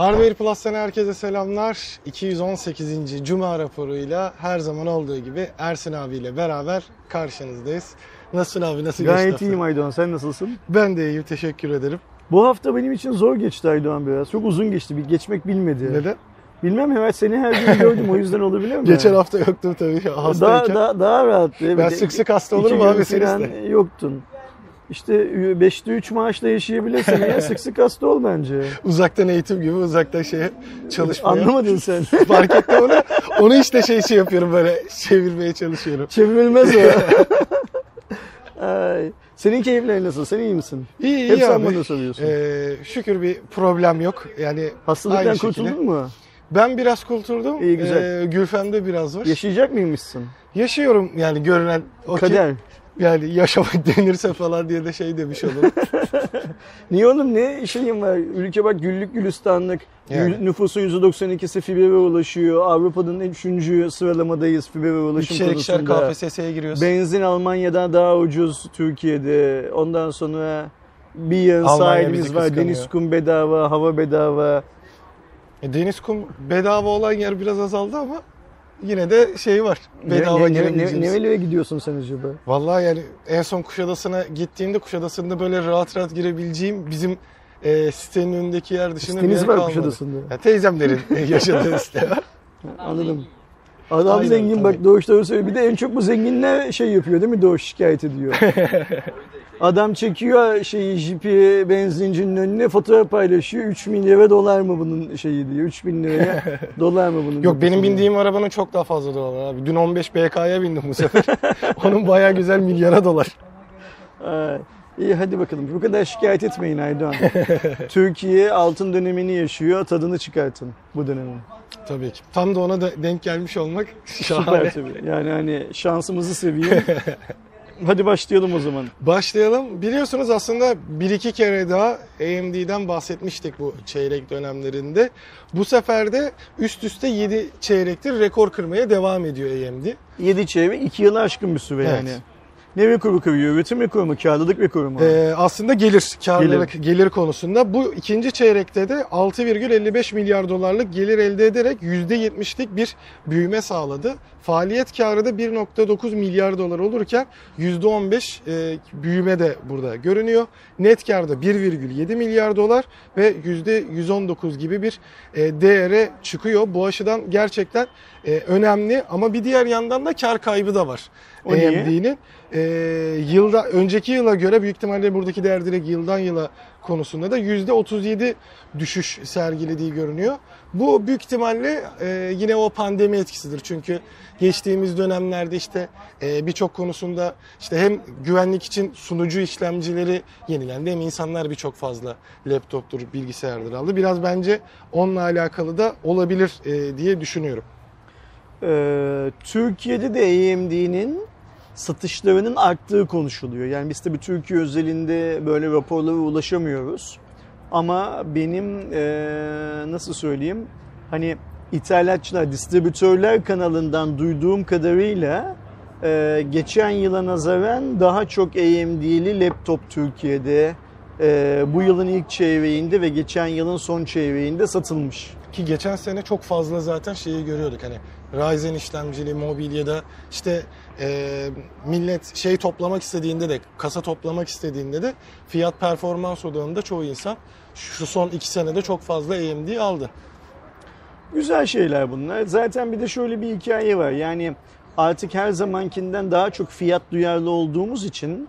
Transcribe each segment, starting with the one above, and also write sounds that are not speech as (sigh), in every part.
Hardware Plus'tan herkese selamlar. 218. Cuma raporuyla her zaman olduğu gibi Ersin abiyle beraber karşınızdayız. Nasılsın abi? Nasıl geçti Gayet hafta? iyiyim Aydoğan. Sen nasılsın? Ben de iyiyim. Teşekkür ederim. Bu hafta benim için zor geçti Aydoğan biraz. Çok uzun geçti. Bir geçmek bilmedi. Neden? Bilmem evet seni her gün gördüm o yüzden olabilir mi? Geçen hafta yoktum tabii daha, hastayken. daha, daha rahattı. Evet. ben sık sık hasta olurum abi sen falan iste. yoktun. İşte 5'te 3 maaşla yaşayabilirsin ya (laughs) sık sık hasta ol bence. Uzaktan eğitim gibi uzaktan şeye çalışmaya. Anlamadın sen. (laughs) Fark ettim onu. Onu işte şey şey yapıyorum böyle çevirmeye çalışıyorum. Çevrilmez o. (laughs) Ay. Senin keyiflerin nasıl? Sen iyi misin? İyi iyi Hep sen abi. bana soruyorsun. Ee, şükür bir problem yok. Yani Hastalıktan aynı şekilde. kurtuldun mu? Ben biraz kurtuldum. İyi, güzel. Ee, Gülfem'de biraz var. Yaşayacak mıymışsın? Yaşıyorum yani görünen o ki Kader. Yani yaşamak (laughs) denirse falan diye de şey demiş olurum. (laughs) Niye oğlum ne şeyim var? Ülke bak güllük gülistanlık. Yani. Nüfusun %92'si fibere ulaşıyor. Avrupa'nın 3. sıralamadayız fibere ulaşım İkişer ikişer konusunda. KPSS'ye giriyoruz. Benzin Almanya'dan daha ucuz Türkiye'de. Ondan sonra bir yan Almanya sahilimiz var. kıskanıyor. Deniz kum bedava, hava bedava. E, Deniz kum bedava olan yer biraz azaldı ama yine de şey var. Bedava ne, ne, ne, nerelere gidiyorsun sen acaba? Vallahi yani en son Kuşadası'na gittiğimde Kuşadası'nda böyle rahat rahat girebileceğim bizim e, sitenin önündeki yer dışında bir Deniz yer var kalmadı. Kuşadası'nda. Ya, teyzemlerin (laughs) yaşadığı site var. Anladım. Adam Aynen, zengin tabii. bak Doğuş doğru söylüyor. Bir de en çok bu zenginler şey yapıyor değil mi? Doğuş şikayet ediyor. (laughs) Adam çekiyor şeyi jipi benzincinin önüne fotoğraf paylaşıyor. 3 milyara dolar mı bunun şeyi diyor. 3 bin liraya (laughs) dolar mı bunun? Yok benim bindiğim arabanın çok daha fazla dolar abi. Dün 15 BK'ya bindim bu sefer. (laughs) Onun bayağı güzel milyara dolar. Ay, İyi hadi bakalım. Bu kadar şikayet etmeyin Aydoğan. Türkiye altın dönemini yaşıyor. Tadını çıkartın bu dönemin. Tabii ki. Tam da ona da denk gelmiş olmak (laughs) şahane. Süper tabii. Yani hani şansımızı seveyim. (laughs) hadi başlayalım o zaman. Başlayalım. Biliyorsunuz aslında bir iki kere daha AMD'den bahsetmiştik bu çeyrek dönemlerinde. Bu sefer de üst üste 7 çeyrektir rekor kırmaya devam ediyor AMD. 7 çeyrek 2 yılı aşkın bir süre Evet. yani. Ne rekoru kırıyor? Üretim rekoru mu? Karlılık rekoru mu? Ee, aslında gelir, karlılık, gelir. konusunda. Bu ikinci çeyrekte de 6,55 milyar dolarlık gelir elde ederek %70'lik bir büyüme sağladı. Faaliyet karı da 1,9 milyar dolar olurken %15 e, büyüme de burada görünüyor. Net kar da 1,7 milyar dolar ve %119 gibi bir e, değere çıkıyor. Bu açıdan gerçekten e, önemli ama bir diğer yandan da kar kaybı da var. O? AMD'nin e, yılda önceki yıla göre büyük ihtimalle buradaki değer direkt yıldan yıla konusunda da %37 düşüş sergilediği görünüyor. Bu büyük ihtimalle e, yine o pandemi etkisidir. Çünkü geçtiğimiz dönemlerde işte e, birçok konusunda işte hem güvenlik için sunucu işlemcileri yenilendi hem insanlar birçok fazla laptoptur, bilgisayardır aldı. Biraz bence onunla alakalı da olabilir e, diye düşünüyorum. Ee, Türkiye'de de AMD'nin satışlarının arttığı konuşuluyor. Yani biz tabii Türkiye özelinde böyle raporlara ulaşamıyoruz. Ama benim eee, nasıl söyleyeyim hani ithalatçılar, distribütörler kanalından duyduğum kadarıyla eee, geçen yıla nazaran daha çok AMD'li laptop Türkiye'de eee, bu yılın ilk çeyreğinde ve geçen yılın son çeyreğinde satılmış. Ki geçen sene çok fazla zaten şeyi görüyorduk hani Ryzen işlemcili mobilyada işte e, millet şey toplamak istediğinde de kasa toplamak istediğinde de fiyat performans odağında çoğu insan şu son iki senede çok fazla AMD aldı. Güzel şeyler bunlar. Zaten bir de şöyle bir hikaye var. Yani artık her zamankinden daha çok fiyat duyarlı olduğumuz için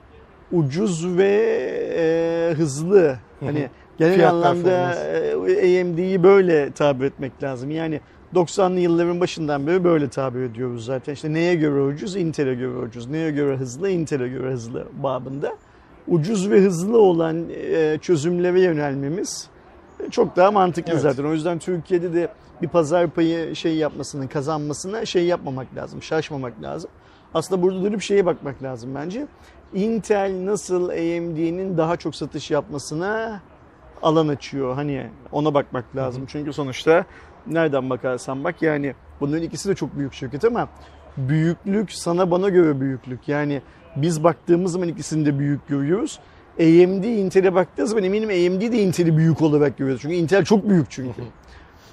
ucuz ve e, hızlı. Hani genel Fiyat anlamda e, AMD'yi böyle tabir etmek lazım. Yani 90'lı yılların başından beri böyle tabir ediyoruz zaten. İşte neye göre ucuz? Intel'e göre ucuz. Neye göre hızlı? Intel'e göre hızlı babında. Ucuz ve hızlı olan e, çözümlere yönelmemiz çok daha mantıklı Evet. zaten. O yüzden Türkiye'de de bir pazar payı şey yapmasını, kazanmasına şey yapmamak lazım, şaşmamak lazım. Aslında burada dönüp şeye bakmak lazım bence. Intel nasıl AMD'nin daha çok satış yapmasına alan açıyor. Hani ona bakmak lazım. Çünkü sonuçta nereden bakarsan bak yani bunların ikisi de çok büyük şirket ama büyüklük sana bana göre büyüklük. Yani biz baktığımız zaman ikisini de büyük görüyoruz. AMD Intel'e baktığı zaman eminim AMD de Intel'i büyük olarak görüyor. Çünkü Intel çok büyük çünkü.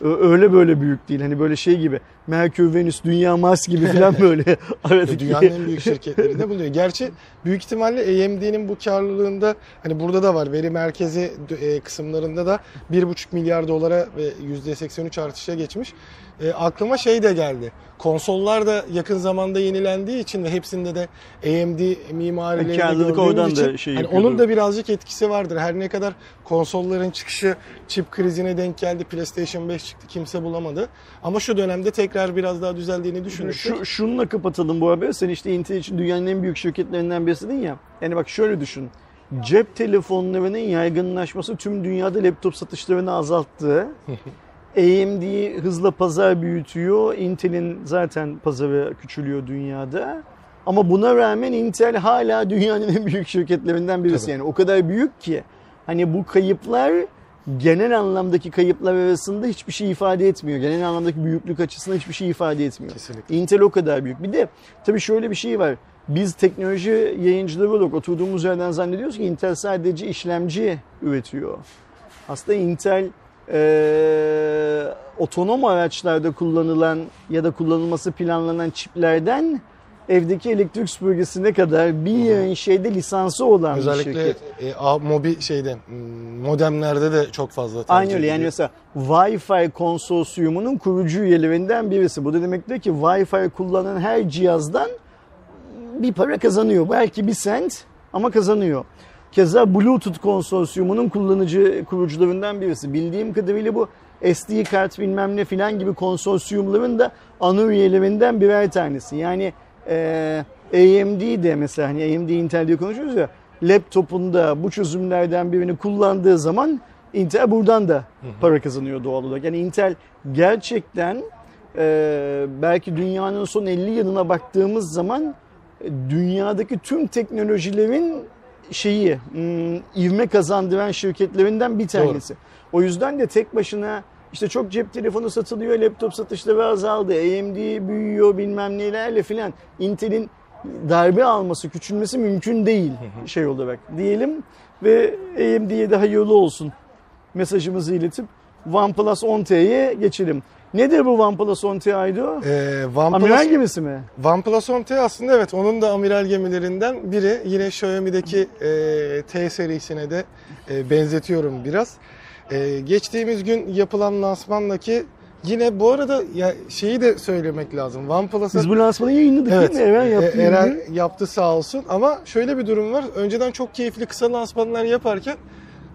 Öyle böyle büyük değil. Hani böyle şey gibi Merkür, Venüs, Dünya, Mars gibi falan (laughs) böyle. aradaki... Dünyanın en büyük şirketleri de buluyor. Gerçi büyük ihtimalle AMD'nin bu karlılığında hani burada da var veri merkezi e, kısımlarında da 1,5 milyar dolara ve %83 artışa geçmiş. E, aklıma şey de geldi. Konsollar da yakın zamanda yenilendiği için ve hepsinde de AMD mimarilerini gördüğümüz oradan için şey hani onun da birazcık etkisi vardır. Her ne kadar konsolların çıkışı çip krizine denk geldi. PlayStation 5 çıktı kimse bulamadı. Ama şu dönemde tekrar biraz daha düzeldiğini düşünürsek. Şu, şununla kapatalım bu haberi. Sen işte Intel için dünyanın en büyük şirketlerinden birisin ya. Yani bak şöyle düşün. Cep telefonlarının yaygınlaşması tüm dünyada laptop satışlarını azalttı. (laughs) AMD hızla pazar büyütüyor. Intel'in zaten pazarı küçülüyor dünyada. Ama buna rağmen Intel hala dünyanın en büyük şirketlerinden birisi. Tabii. Yani o kadar büyük ki hani bu kayıplar genel anlamdaki kayıplar arasında hiçbir şey ifade etmiyor. Genel anlamdaki büyüklük açısından hiçbir şey ifade etmiyor. Kesinlikle. Intel o kadar büyük. Bir de tabii şöyle bir şey var. Biz teknoloji yayıncıları olarak oturduğumuz yerden zannediyoruz ki Intel sadece işlemci üretiyor. Aslında Intel e, otonom araçlarda kullanılan ya da kullanılması planlanan çiplerden evdeki elektrik süpürgesine kadar bir yığın şeyde lisansı olan Özellikle bir şirket. Özellikle e, mobil şeyde modemlerde de çok fazla tercih Aynen öyle yani mesela Wi-Fi konsorsiyumunun kurucu üyelerinden birisi. Bu da demektir ki Wi-Fi kullanan her cihazdan bir para kazanıyor. Belki bir sent ama kazanıyor. Keza Bluetooth konsorsiyumunun kullanıcı kurucularından birisi. Bildiğim kadarıyla bu SD kart bilmem ne filan gibi konsorsiyumların da ana üyelerinden birer tanesi. Yani e, AMD de mesela hani AMD Intel diye konuşuyoruz ya laptopunda bu çözümlerden birini kullandığı zaman Intel buradan da para kazanıyor doğal olarak. Yani Intel gerçekten e, belki dünyanın son 50 yılına baktığımız zaman e, dünyadaki tüm teknolojilerin şeyi hmm, ivme kazandıran şirketlerinden bir tanesi. Doğru. O yüzden de tek başına işte çok cep telefonu satılıyor, laptop satışları azaldı, AMD büyüyor bilmem nelerle filan. Intel'in darbe alması, küçülmesi mümkün değil şey olarak diyelim ve AMD'ye de hayırlı olsun mesajımızı iletip OnePlus 10T'ye geçelim. Nedir bu OnePlus 10T Aydo? Ee, OnePlus, amiral gemisi mi? OnePlus 10T aslında evet onun da amiral gemilerinden biri. Yine Xiaomi'deki e, T serisine de e, benzetiyorum biraz. E, geçtiğimiz gün yapılan lansmandaki Yine bu arada ya şeyi de söylemek lazım. OnePlus'a Biz bu lansmanı yayınladık evet, değil mi? Eren yaptı. Eren yaptı sağ olsun. Ama şöyle bir durum var. Önceden çok keyifli kısa lansmanlar yaparken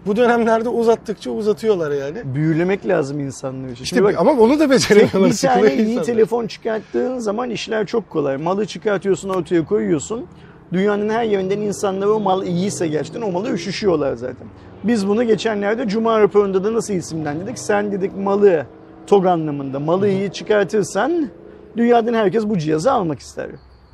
bu dönemlerde uzattıkça uzatıyorlar yani. Büyülemek lazım insanları. İşte Şimdi bak, ama onu da beceremiyorlar. Bir tane iyi telefon çıkarttığın zaman işler çok kolay. Malı çıkartıyorsun ortaya koyuyorsun. Dünyanın her yerinden insanlar o mal iyiyse gerçekten o malı üşüşüyorlar zaten. Biz bunu geçenlerde Cuma raporunda da nasıl isimlendirdik? Sen dedik malı TOG anlamında malı iyi çıkartırsan dünyadan herkes bu cihazı almak ister.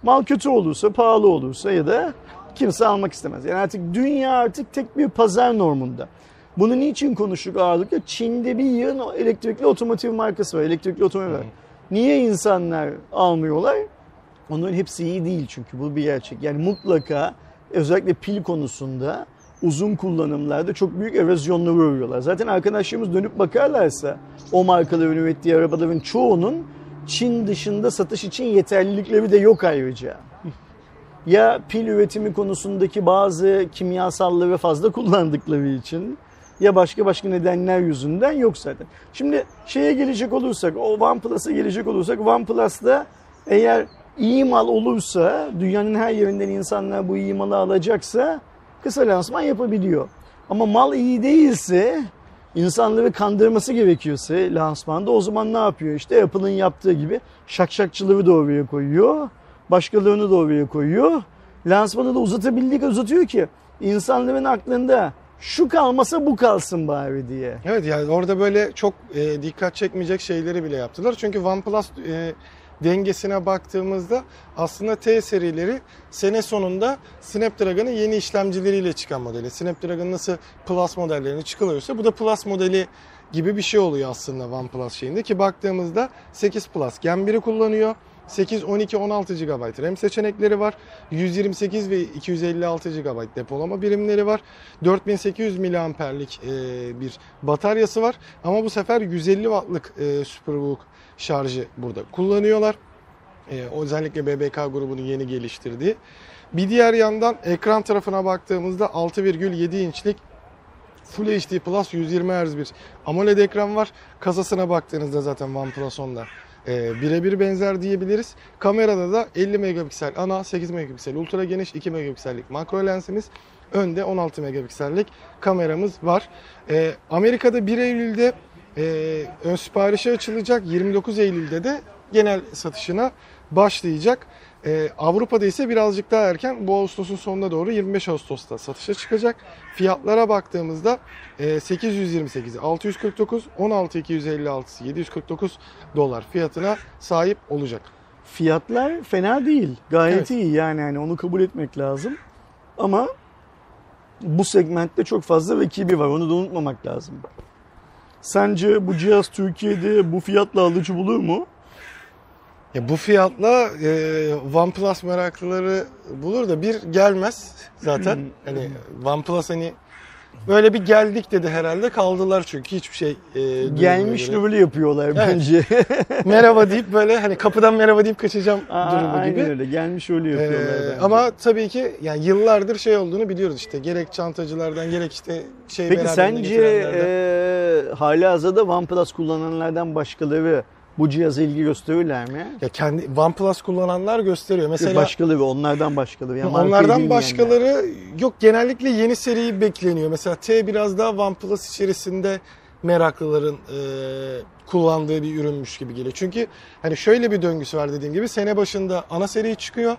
Mal kötü olursa, pahalı olursa ya da kimse almak istemez. Yani artık dünya artık tek bir pazar normunda. Bunu niçin konuştuk ağırlıkla? Çin'de bir yığın elektrikli otomotiv markası var, elektrikli otomobil var. Niye insanlar almıyorlar? Onların hepsi iyi değil çünkü bu bir gerçek. Yani mutlaka özellikle pil konusunda uzun kullanımlarda çok büyük erozyonları uğruyorlar. Zaten arkadaşlarımız dönüp bakarlarsa o markaların ürettiği arabaların çoğunun Çin dışında satış için yeterlilikleri de yok ayrıca ya pil üretimi konusundaki bazı kimyasalları fazla kullandıkları için ya başka başka nedenler yüzünden yok zaten. Şimdi şeye gelecek olursak, o OnePlus'a gelecek olursak OnePlus'ta eğer iyi mal olursa, dünyanın her yerinden insanlar bu iyi malı alacaksa kısa lansman yapabiliyor. Ama mal iyi değilse, insanları kandırması gerekiyorsa lansmanda o zaman ne yapıyor? İşte Apple'ın yaptığı gibi şakşakçıları da oraya koyuyor başkalarını da oraya koyuyor. Lansmanı da uzatabildiği uzatıyor ki insanların aklında şu kalmasa bu kalsın bari diye. Evet yani orada böyle çok e, dikkat çekmeyecek şeyleri bile yaptılar. Çünkü OnePlus e, dengesine baktığımızda aslında T serileri sene sonunda Snapdragon'ın yeni işlemcileriyle çıkan modeli. Snapdragon nasıl Plus modellerini çıkılıyorsa bu da Plus modeli gibi bir şey oluyor aslında OnePlus şeyinde ki baktığımızda 8 Plus Gen 1'i kullanıyor. 8, 12, 16 GB RAM seçenekleri var. 128 ve 256 GB depolama birimleri var. 4800 mAh'lik e, bir bataryası var. Ama bu sefer 150 Watt'lık e, Superbook şarjı burada kullanıyorlar. E, özellikle BBK grubunun yeni geliştirdiği. Bir diğer yandan ekran tarafına baktığımızda 6,7 inçlik Full HD Plus 120 Hz bir AMOLED ekran var. Kasasına baktığınızda zaten OnePlus 10'da e, birebir benzer diyebiliriz. Kamerada da 50 megapiksel ana, 8 megapiksel ultra geniş, 2 megapiksellik makro lensimiz. Önde 16 megapiksellik kameramız var. E, Amerika'da 1 Eylül'de e, ön siparişi açılacak. 29 Eylül'de de genel satışına başlayacak. Ee, Avrupa'da ise birazcık daha erken bu Ağustos'un sonuna doğru 25 Ağustos'ta satışa çıkacak. Fiyatlara baktığımızda e, 828, 649, 16 256, 749 dolar fiyatına sahip olacak. Fiyatlar fena değil. Gayet Evet. iyi yani hani onu kabul etmek lazım. Ama bu segmentte çok fazla rakibi var. Onu da unutmamak lazım. Sence bu cihaz Türkiye'de bu fiyatla alıcı bulur mu? Ya bu fiyatla e, OnePlus meraklıları bulur da bir gelmez zaten. (laughs) hani OnePlus hani böyle bir geldik dedi herhalde kaldılar çünkü hiçbir şey e, Gelmiş göre. yapıyorlar bence. (laughs) merhaba deyip böyle hani kapıdan merhaba deyip kaçacağım Aa, durumu Aynen gibi. öyle. Gelmiş öyle yapıyorlar Ee, bence. ama tabii ki yani yıllardır şey olduğunu biliyoruz işte gerek çantacılardan gerek işte şey Peki sence e, hali hazırda OnePlus kullananlardan başkaları bu cihaza ilgi gösterirler mi? ya kendi OnePlus kullananlar gösteriyor. Mesela başkaları, onlardan başkaları. Yani onlardan başkaları yok genellikle yeni seriyi bekleniyor. Mesela T biraz daha OnePlus içerisinde meraklıların e, kullandığı bir ürünmüş gibi geliyor. Çünkü hani şöyle bir döngüsü var dediğim gibi sene başında ana seri çıkıyor.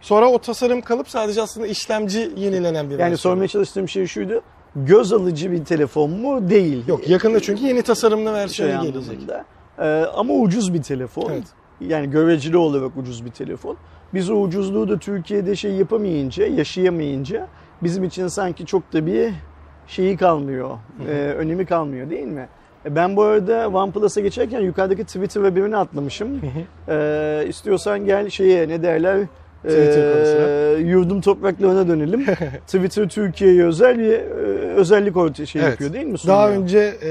Sonra o tasarım kalıp sadece aslında işlemci yenilenen bir Yani sormaya çalıştığım şey şuydu. Göz alıcı bir telefon mu? Değil. Yok yakında çünkü yeni tasarımlı şey versiyonu gelecek. anlamında. Ee, ama ucuz bir telefon. Evet. Yani göreceli olarak ucuz bir telefon. Biz o ucuzluğu da Türkiye'de şey yapamayınca, yaşayamayınca bizim için sanki çok da bir şeyi kalmıyor, e, önemi kalmıyor değil mi? E, Ben bu arada OnePlus'a geçerken yukarıdaki Twitter haberini atlamışım. Ee, istiyorsan gel şeye ne derler? Twitter. Ee, yurdum topraklarına dönelim. (laughs) Twitter Türkiye'ye özel bir e, özellik ortaya şey Evet. yapıyor değil mi? Daha Sunuyor. önce e,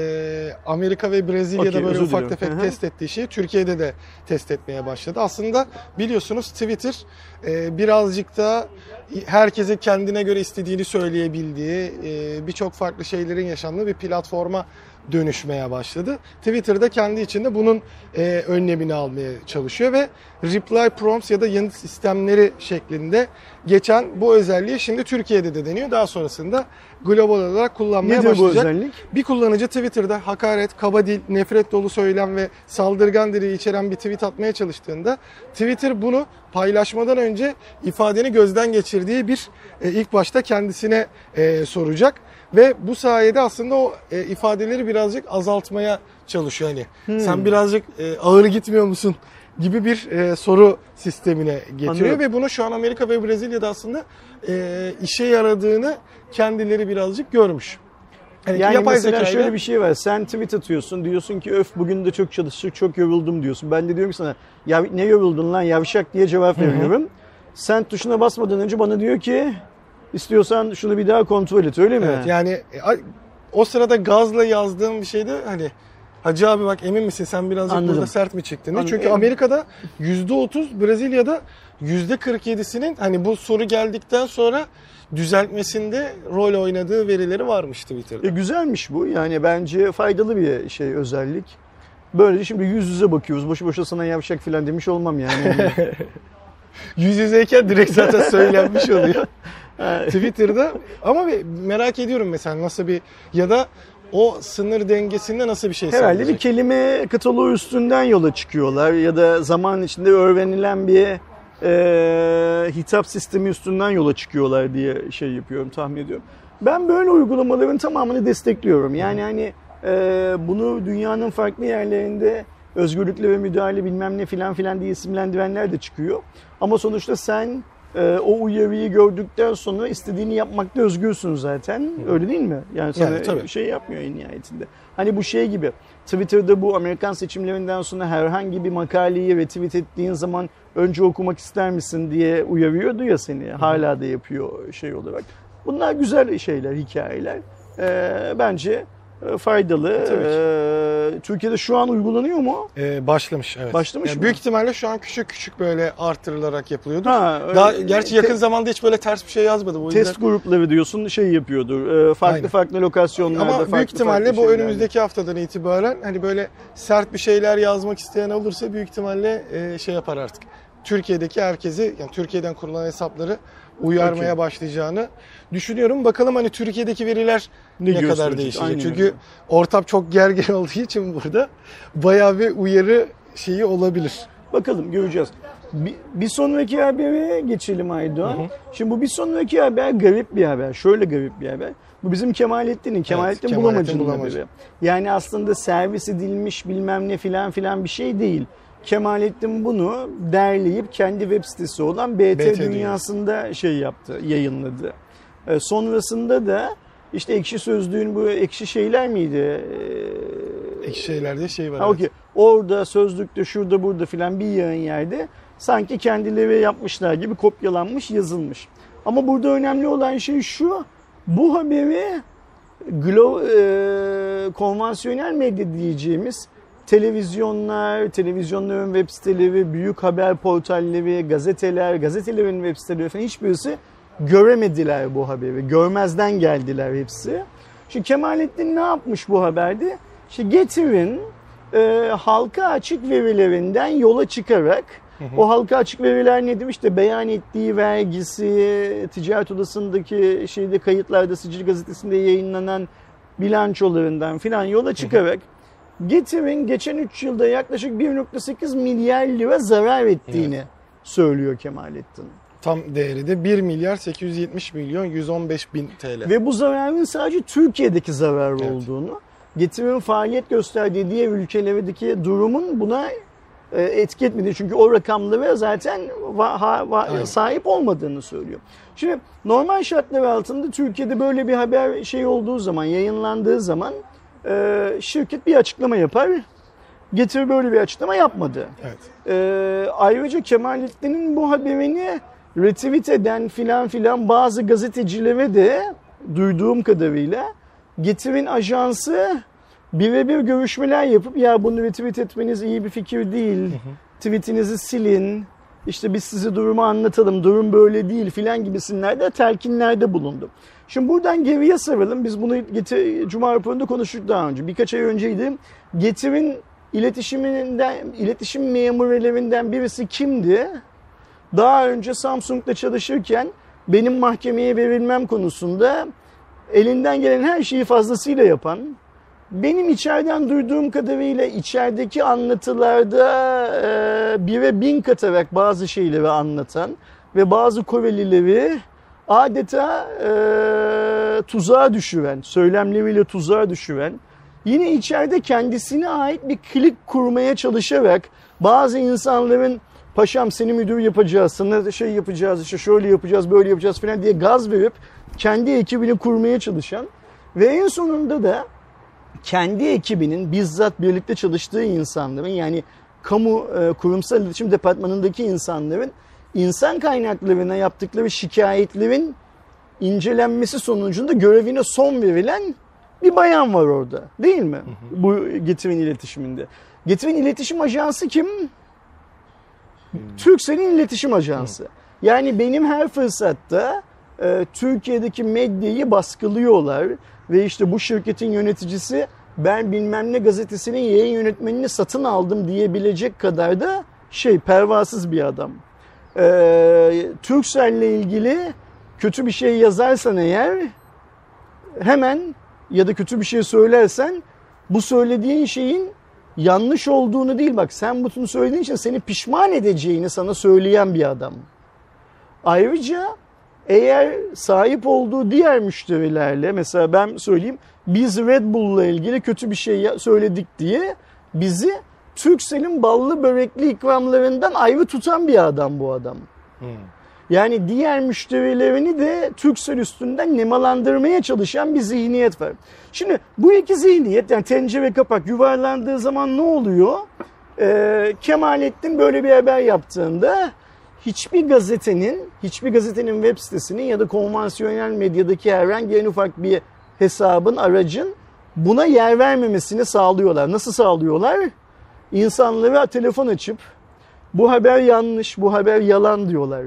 Amerika ve Brezilya'da Okey, böyle ufak diliyorum. tefek test ettiği şeyi Türkiye'de de test etmeye başladı. Aslında biliyorsunuz Twitter e, birazcık da herkese kendine göre istediğini söyleyebildiği, e, birçok farklı şeylerin yaşandığı bir platforma dönüşmeye başladı. Twitter'da kendi içinde bunun e, önlemini almaya çalışıyor ve reply prompts ya da yanıt sistemleri şeklinde geçen bu özelliği şimdi Türkiye'de de deniyor. Daha sonrasında global olarak kullanmaya Nedir bu başlayacak. özellik? Bir kullanıcı Twitter'da hakaret, kaba dil, nefret dolu söylem ve saldırgan dili içeren bir tweet atmaya çalıştığında Twitter bunu paylaşmadan önce ifadeni gözden geçirdiği bir e, ilk başta kendisine e, soracak ve bu sayede aslında o e, ifadeleri birazcık azaltmaya çalışıyor hani. Hmm. Sen birazcık e, ağır gitmiyor musun? Gibi bir e, soru sistemine getiriyor Anlıyorum. ve bunu şu an Amerika ve Brezilya'da aslında e, işe yaradığını kendileri birazcık görmüş. Hani Yani yapay mesela zekayla- şöyle bir şey var. Sen tweet atıyorsun. Diyorsun ki öf bugün de çok çalıştık, çok yoruldum diyorsun. Ben de diyorum ki sana ya ne yoruldun lan yavşak diye cevap Hı hı. veriyorum. Sen tuşuna basmadan önce bana diyor ki istiyorsan şunu bir daha kontrol et öyle mi? Evet yani e, o sırada gazla yazdığım bir şeyde hani Hacı abi bak emin misin sen birazcık Anladım. burada sert mi çıktın? Anladım. Çünkü Amerika'da %30 Brezilya'da %47'sinin hani bu soru geldikten sonra düzeltmesinde rol oynadığı verileri varmış Twitter'da. E, güzelmiş bu. Yani bence faydalı bir şey özellik. Böylece şimdi yüz yüze bakıyoruz. Boşu boşuna sana yavşak falan demiş olmam yani. (laughs) Yüz yüzeyken direkt zaten söylenmiş oluyor. (laughs) Twitter'da ama bir merak ediyorum mesela nasıl bir ya da o sınır dengesinde nasıl bir şey Herhalde bir sağlayacak? kelime kataloğu üstünden yola çıkıyorlar ya da zaman içinde öğrenilen bir e, hitap sistemi üstünden yola çıkıyorlar diye şey yapıyorum tahmin ediyorum. Ben böyle uygulamaların tamamını destekliyorum. Yani hani e, bunu dünyanın farklı yerlerinde özgürlükle ve müdahale bilmem ne filan filan diye isimlendirenler de çıkıyor. Ama sonuçta sen e, o uyarıyı gördükten sonra istediğini yapmakta özgürsün zaten. Öyle değil mi? Yani sana Yani tabii. şey yapmıyor en nihayetinde. Hani bu şey gibi Twitter'da bu Amerikan seçimlerinden sonra herhangi bir makaleyi retweet ettiğin zaman önce okumak ister misin diye uyarıyordu ya seni. Hala da yapıyor şey olarak. Bunlar güzel şeyler, hikayeler. Ee, bence e, faydalı. Tabii ki. Ee, Türkiye'de şu an uygulanıyor mu? Ee, başlamış evet. Başlamış Yani mı? Büyük ihtimalle şu an küçük küçük böyle artırılarak yapılıyordu. Ha, öyle- Daha gerçi yakın zamanda hiç böyle ters bir şey yazmadı. Yüzden- Test grupları diyorsun şey yapıyordur. e, farklı Aynen. farklı lokasyonlarda Ama farklı büyük ihtimalle farklı bu şeylerle. önümüzdeki haftadan itibaren hani böyle sert bir şeyler yazmak isteyen olursa büyük ihtimalle e, şey yapar artık. Türkiye'deki herkesi yani Türkiye'den kurulan hesapları uyarmaya Okey. başlayacağını düşünüyorum. Bakalım hani Türkiye'deki veriler Ne ne, kadar değişecek. Aynen Çünkü öyle. ortam çok gergin (laughs) olduğu için burada bayağı bir uyarı şeyi olabilir. Bakalım göreceğiz. Bir, bir sonraki habere geçelim Aydoğan. Şimdi bu bir sonraki haber garip bir haber. Şöyle garip bir haber. Bu bizim Kemalettin'in, Kemalettin Kemalettin Bulamacı'nın Bulamacı. haberi. Yani aslında servis edilmiş bilmem ne filan filan bir şey değil. Kemalettin bunu derleyip kendi web sitesi olan BT, BT Dünyası'nda şey yaptı, yayınladı. Ee, sonrasında da işte ekşi sözlüğün bu ekşi şeyler miydi? Ee, Ekşi şeylerde şey var. Ha, evet. Orada, sözlükte, şurada, burada filan bir yayın yerde sanki kendileri yapmışlar gibi kopyalanmış, yazılmış. Ama burada önemli olan şey şu. Bu haberi glo, e, konvansiyonel medya diyeceğimiz televizyonlar, televizyonların web siteleri, büyük haber portalleri, gazeteler, gazetelerin web siteleri falan hiçbirisi göremediler bu haberi. Görmezden geldiler hepsi. Şimdi Kemalettin ne yapmış bu haberde? İşte getirin e, halka açık verilerinden yola çıkarak o halka açık veriler nedir? İşte beyan ettiği vergisi, ticaret odasındaki şeyde kayıtlarda Sicil gazetesinde yayınlanan bilançolarından filan yola çıkarak getirin geçen 3 yılda yaklaşık 1.8 milyar lira zarar ettiğini söylüyor Kemalettin. Tam değeri de 1 milyar 870 milyon 115 bin TL. Ve bu zararın sadece Türkiye'deki zarar Evet. olduğunu, getirin faaliyet gösterdiği diğer ülkelerdeki durumun buna e, etki etmediği. Çünkü o rakamlara zaten va- ha- va- Aynen. sahip olmadığını söylüyor. Şimdi normal şartlar altında Türkiye'de böyle bir haber şey olduğu zaman, yayınlandığı zaman e, şirket bir açıklama yapar. Getir böyle bir açıklama yapmadı. Evet. Ee, ayrıca Kemalettin'in bu haberini retweet eden filan filan bazı gazetecilere de duyduğum kadarıyla Getir'in ajansı birebir görüşmeler yapıp ya bunu retweet etmeniz iyi bir fikir değil. Tweetinizi silin. İşte biz size durumu anlatalım. Durum böyle değil filan gibisinlerde telkinlerde bulundu. Şimdi buradan geriye saralım. Biz bunu Getir, Cuma raporunda konuştuk daha önce. Birkaç ay önceydi. Getir'in iletişiminden, iletişim memurlarından birisi kimdi? Daha önce Samsung'da çalışırken benim mahkemeye verilmem konusunda elinden gelen her şeyi fazlasıyla yapan, benim içeriden duyduğum kadarıyla içerideki anlatılarda e, bire bin katarak bazı şeyleri anlatan ve bazı Korelileri adeta e, tuzağa düşüren, söylemleriyle tuzağa düşüren, yine içeride kendisine ait bir klik kurmaya çalışarak bazı insanların paşam seni müdür yapacağız, sana şey yapacağız, işte şöyle yapacağız, böyle yapacağız falan diye gaz verip kendi ekibini kurmaya çalışan ve en sonunda da kendi ekibinin bizzat birlikte çalıştığı insanların yani kamu e, kurumsal iletişim departmanındaki insanların insan kaynaklarına yaptıkları şikayetlerin incelenmesi sonucunda görevine son verilen bir bayan var orada. Değil mi? Bu Getir'in iletişiminde. Getir'in iletişim ajansı kim? Türkcell'in iletişim ajansı. Yani benim her fırsatta e, Türkiye'deki medyayı baskılıyorlar ve işte bu şirketin yöneticisi ben bilmem ne gazetesinin yayın yönetmenini satın aldım diyebilecek kadar da şey pervasız bir adam. E, Turkcell'le ilgili kötü bir şey yazarsan eğer hemen ya da kötü bir şey söylersen bu söylediğin şeyin yanlış olduğunu değil bak sen bunu söylediğin için seni pişman edeceğini sana söyleyen bir adam. Ayrıca eğer sahip olduğu diğer müşterilerle mesela ben söyleyeyim biz Red Bull'la ilgili kötü bir şey söyledik diye bizi Turkcell'in ballı börekli ikramlarından ayrı tutan bir adam bu adam. Yani diğer müşterilerini de Türksel üstünden nemalandırmaya çalışan bir zihniyet var. Şimdi bu iki zihniyet yani tencere kapak yuvarlandığı zaman ne oluyor? Ee, Kemalettin böyle bir haber yaptığında hiçbir gazetenin, hiçbir gazetenin web sitesinin ya da konvansiyonel medyadaki herhangi en ufak bir hesabın, aracın buna yer vermemesini sağlıyorlar. Nasıl sağlıyorlar? İnsanlara telefon açıp bu haber yanlış, bu haber yalan diyorlar.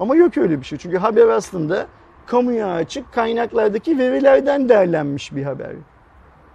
Ama yok öyle bir şey. Çünkü haber aslında kamuya açık kaynaklardaki verilerden derlenmiş bir haber.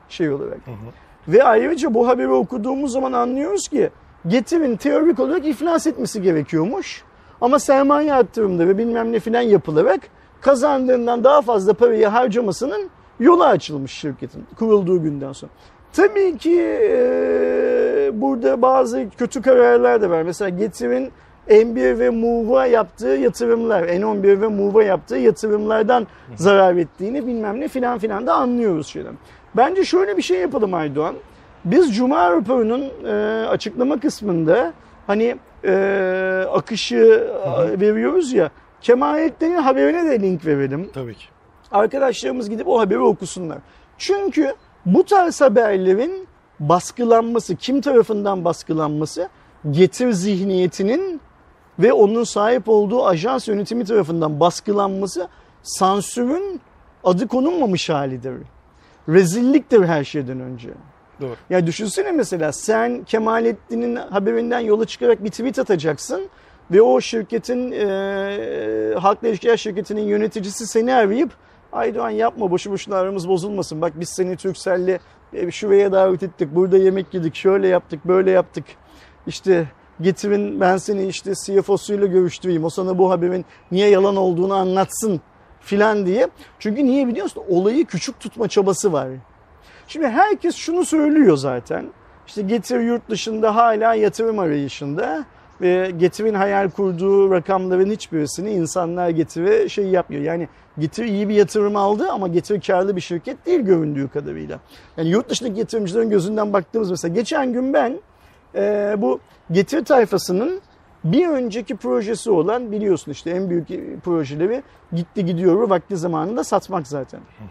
Şey olarak. Hı hı. Ve ayrıca bu haberi okuduğumuz zaman anlıyoruz ki Getir'in teorik olarak iflas etmesi gerekiyormuş. Ama sermaye arttırımda ve bilmem ne filan yapılarak kazandığından daha fazla parayı harcamasının yolu açılmış şirketin kurulduğu günden sonra. Tabii ki e, burada bazı kötü kararlar da var. Mesela Getir'in N1 ve Move'a yaptığı yatırımlar, N11 ve Move'a yaptığı yatırımlardan zarar ettiğini bilmem ne filan filan da anlıyoruz şeyden. Bence şöyle bir şey yapalım Aydoğan. Biz Cuma raporunun e, açıklama kısmında hani e, akışı Hı-hı. veriyoruz ya Kemalettin'in haberine de link verelim. Tabii ki. Arkadaşlarımız gidip o haberi okusunlar. Çünkü bu tarz haberlerin baskılanması, kim tarafından baskılanması? Getir zihniyetinin ve onun sahip olduğu ajans yönetimi tarafından baskılanması sansürün adı konulmamış halidir. Rezilliktir her şeyden önce. Doğru. Ya düşünsene mesela sen Kemalettin'in haberinden yola çıkarak bir tweet atacaksın ve o şirketin e, halkla ilişkiler şirketinin yöneticisi seni arayıp Aydoğan yapma boşu boşuna aramız bozulmasın. Bak biz seni Türkcell'le e, şuraya davet ettik. Burada yemek yedik. Şöyle yaptık, böyle yaptık. İşte getirin ben seni işte CFO'suyla görüştüreyim. O sana bu haberin niye yalan olduğunu anlatsın filan diye. Çünkü niye biliyorsun? Olayı küçük tutma çabası var. Şimdi herkes şunu söylüyor zaten. İşte Getir yurt dışında hala yatırım arayışında ve Getir'in hayal kurduğu rakamların hiçbirisini insanlar Getir'e şey yapmıyor. Yani Getir iyi bir yatırım aldı ama Getir karlı bir şirket değil göründüğü kadarıyla. Yani yurt dışındaki yatırımcıların gözünden baktığımız mesela geçen gün ben e, bu Getir tayfasının bir önceki projesi olan biliyorsun işte en büyük projeleri gitti gidiyor vakti zamanında satmak zaten. Hı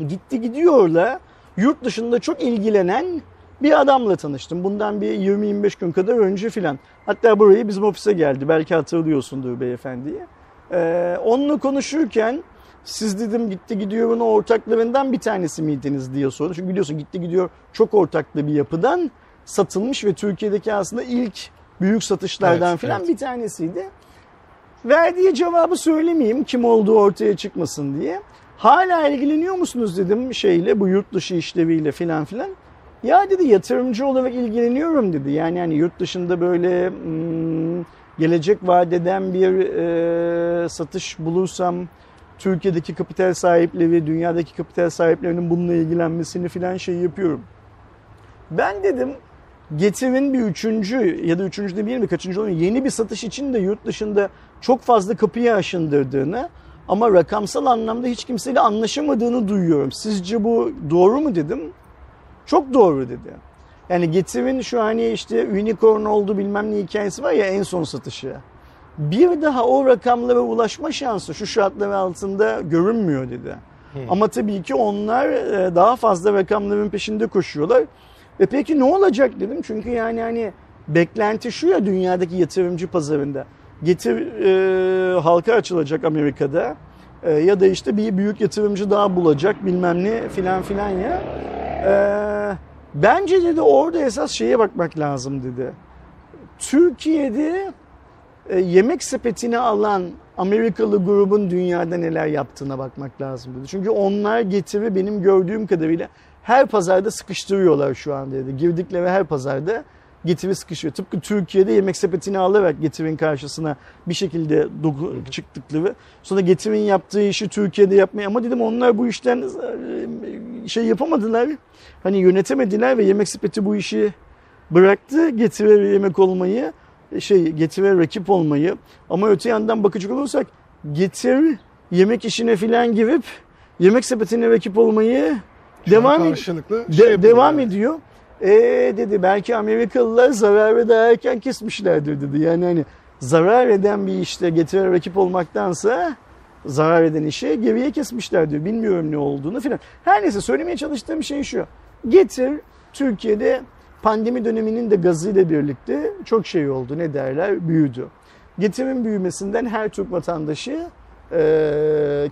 hı. Gitti gidiyorla yurt dışında çok ilgilenen bir adamla tanıştım. Bundan bir 20-25 gün kadar önce filan. Hatta burayı bizim ofise geldi. Belki hatırlıyorsundur beyefendiyi. Ee, onunla konuşurken siz dedim gitti gidiyor'un ortaklarından bir tanesi miydiniz diye sordu. Çünkü biliyorsun gitti gidiyor çok ortaklı bir yapıdan satılmış ve Türkiye'deki aslında ilk büyük satışlardan evet, filan evet. bir tanesiydi. Verdiği cevabı söylemeyeyim kim olduğu ortaya çıkmasın diye. Hala ilgileniyor musunuz dedim şeyle bu yurt dışı işleviyle filan filan. Ya dedi yatırımcı olarak ilgileniyorum dedi. Yani yani yurt dışında böyle hmm, gelecek vadeden bir e, satış bulursam Türkiye'deki kapital sahipleri, dünyadaki kapital sahiplerinin bununla ilgilenmesini filan şey yapıyorum. Ben dedim Getir'in bir üçüncü ya da üçüncü de bir mi kaçıncı oluyor yeni bir satış için de yurt dışında çok fazla kapıyı aşındırdığını ama rakamsal anlamda hiç kimseyle anlaşamadığını duyuyorum. Sizce bu doğru mu dedim. Çok doğru dedi. Yani Getir'in şu hani işte unicorn oldu bilmem ne hikayesi var ya en son satışı. Bir daha o rakamlara ulaşma şansı şu şartlar altında görünmüyor dedi. Hmm. Ama tabii ki onlar e, daha fazla rakamların peşinde koşuyorlar. E peki ne olacak dedim. Çünkü yani hani beklenti şu ya dünyadaki yatırımcı pazarında. Getir e, halka açılacak Amerika'da. E, ya da işte bir büyük yatırımcı daha bulacak bilmem ne filan filan ya. E, bence dedi orada esas şeye bakmak lazım dedi. Türkiye'de yemek sepetini alan Amerikalı grubun dünyada neler yaptığına bakmak lazım dedi. Çünkü onlar getiri benim gördüğüm kadarıyla her pazarda sıkıştırıyorlar şu an dedi. Girdikleri her pazarda getiri sıkışıyor. Tıpkı Türkiye'de yemek sepetini alarak getirin karşısına bir şekilde çıktıkları. Sonra getirin yaptığı işi Türkiye'de yapmaya ama dedim onlar bu işten e, şey yapamadılar. Hani yönetemediler ve yemek sepeti bu işi bıraktı. Getire yemek olmayı, şey getire rakip olmayı. Ama öte yandan bakacak olursak getir yemek işine filan girip yemek sepetine rakip olmayı Şu devam, karşılıklı de, şey devam yani. ediyor. E dedi belki Amerikalılar zararı daha erken kesmişlerdir dedi. Yani hani zarar eden bir işte getire rakip olmaktansa zarar eden işi geriye kesmişler diyor. Bilmiyorum ne olduğunu filan. Her neyse söylemeye çalıştığım şey şu. Getir Türkiye'de pandemi döneminin de gazıyla birlikte çok şey oldu. Ne derler? Büyüdü. Getirin büyümesinden her Türk vatandaşı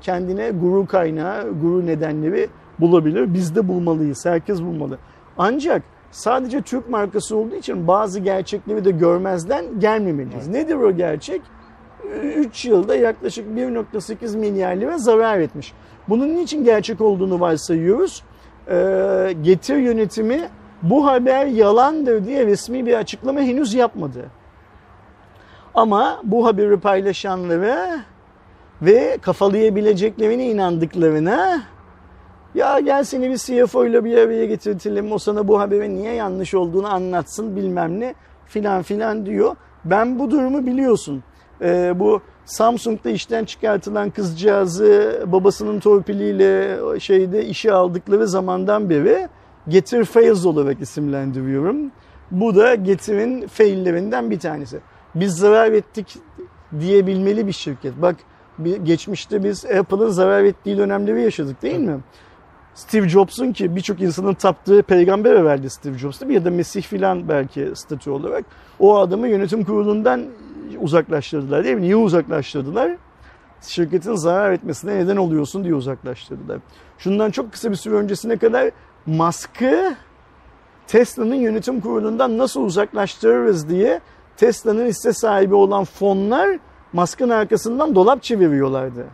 kendine gurur kaynağı, gurur nedenleri bulabilir. Biz de bulmalıyız. Herkes bulmalı. Ancak sadece Türk markası olduğu için bazı gerçekleri de görmezden gelmemeliyiz. Evet. Nedir o gerçek? 3 yılda yaklaşık 1.8 milyar lira zarar etmiş. Bunun niçin gerçek olduğunu varsayıyoruz. Ee, getir yönetimi bu haber yalandır diye resmi bir açıklama henüz yapmadı. Ama bu haberi paylaşanları ve kafalayabileceklerine inandıklarına ya gel seni bir CFO ile bir araya getirtelim o sana bu haberin niye yanlış olduğunu anlatsın bilmem ne filan filan diyor. Ben bu durumu biliyorsun. Ee, bu Samsung'da işten çıkartılan kızcağızı babasının torpiliyle şeyde işe aldıkları zamandan beri Getir Fails olarak isimlendiriyorum. Bu da Getir'in faillerinden bir tanesi. Biz zarar ettik diyebilmeli bir şirket. Bak geçmişte biz Apple'ın zarar ettiği dönemleri yaşadık değil mi? Steve Jobs'un ki birçok insanın taptığı peygamber verdi Steve Jobs değil mi? Ya da Mesih filan belki statü olarak. O adamı yönetim kurulundan uzaklaştırdılar değil mi? Niye uzaklaştırdılar? Şirketin zarar etmesine neden oluyorsun diye uzaklaştırdılar. Şundan çok kısa bir süre öncesine kadar Musk'ı Tesla'nın yönetim kurulundan nasıl uzaklaştırırız diye Tesla'nın hisse sahibi olan fonlar Musk'ın arkasından dolap çeviriyorlardı.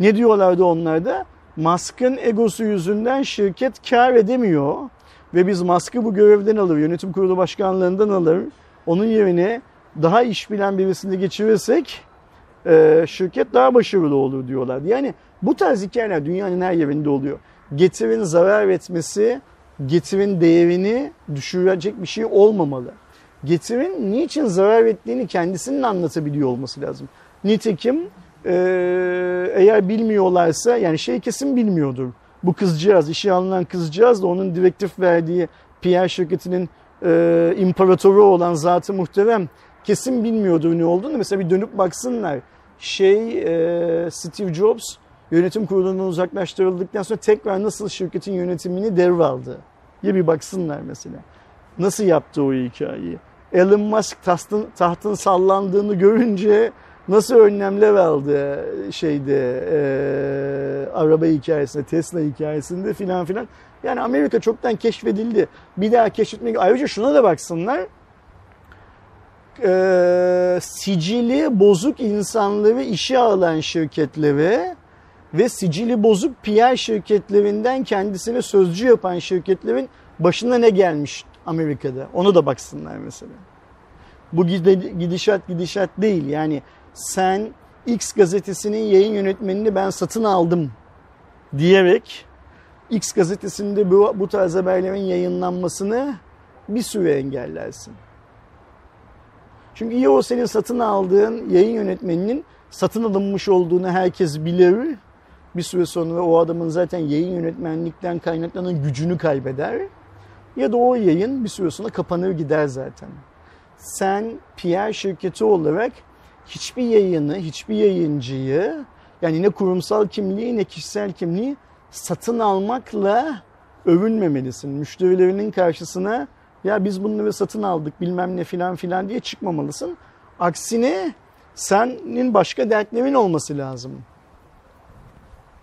Ne diyorlardı onlar da? Musk'ın egosu yüzünden şirket kar edemiyor ve biz Musk'ı bu görevden alır, yönetim kurulu başkanlığından alır. Onun yerine daha iş bilen birisini geçirirsek şirket daha başarılı olur diyorlar. Yani bu tarz hikayeler dünyanın her yerinde oluyor. Getirin zarar etmesi, getirin değerini düşürecek bir şey olmamalı. Getirin niçin zarar ettiğini kendisinin anlatabiliyor olması lazım. Nitekim ee, eğer bilmiyorlarsa yani şey kesin bilmiyordur. Bu kızcağız, işe alınan kızcağız da onun direktif verdiği PR şirketinin e, imparatoru olan zatı muhterem kesin bilmiyordur ne olduğunu. Mesela bir dönüp baksınlar. Şey e, Steve Jobs yönetim kurulundan uzaklaştırıldıktan sonra tekrar nasıl şirketin yönetimini devraldı diye bir baksınlar mesela. Nasıl yaptı o hikayeyi? Elon Musk tahtın, tahtın sallandığını görünce nasıl önlemler aldı şeyde e, araba hikayesinde, Tesla hikayesinde filan filan. Yani Amerika çoktan keşfedildi. Bir daha keşfetmek. Ayrıca şuna da baksınlar. E, sicili bozuk insanları işe alan şirketleri ve sicili bozuk PR şirketlerinden kendisine sözcü yapan şirketlerin başına ne gelmiş Amerika'da? Onu da baksınlar mesela. Bu gidişat gidişat değil. Yani sen X gazetesinin yayın yönetmenini ben satın aldım diyerek X gazetesinde bu, bu tarz haberlerin yayınlanmasını bir süre engellersin. Çünkü iyi o senin satın aldığın yayın yönetmeninin satın alınmış olduğunu herkes bilir. Bir süre sonra o adamın zaten yayın yönetmenlikten kaynaklanan gücünü kaybeder. Ya da o yayın bir süre sonra kapanır gider zaten. Sen PR şirketi olarak hiçbir yayını, hiçbir yayıncıyı yani ne kurumsal kimliği ne kişisel kimliği satın almakla övünmemelisin. Müşterilerinin karşısına ya biz bunları satın aldık bilmem ne filan filan diye çıkmamalısın. Aksine senin başka dertlerin olması lazım.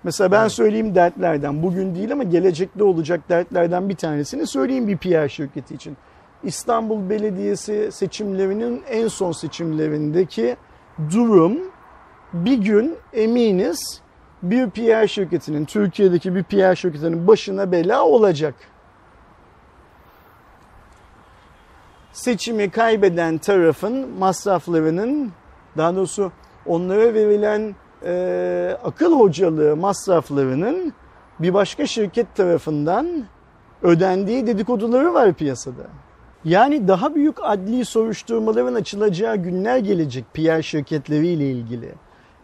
Mesela ben söyleyeyim dertlerden bugün değil ama gelecekte olacak dertlerden bir tanesini söyleyeyim bir PR şirketi için. İstanbul Belediyesi seçimlerinin en son seçimlerindeki durum bir gün eminiz bir PR şirketinin, Türkiye'deki bir PR şirketinin başına bela olacak. Seçimi kaybeden tarafın masraflarının, daha doğrusu onlara verilen e, akıl hocalığı masraflarının bir başka şirket tarafından ödendiği dedikoduları var piyasada. Yani daha büyük adli soruşturmaların açılacağı günler gelecek PR şirketleriyle ilgili.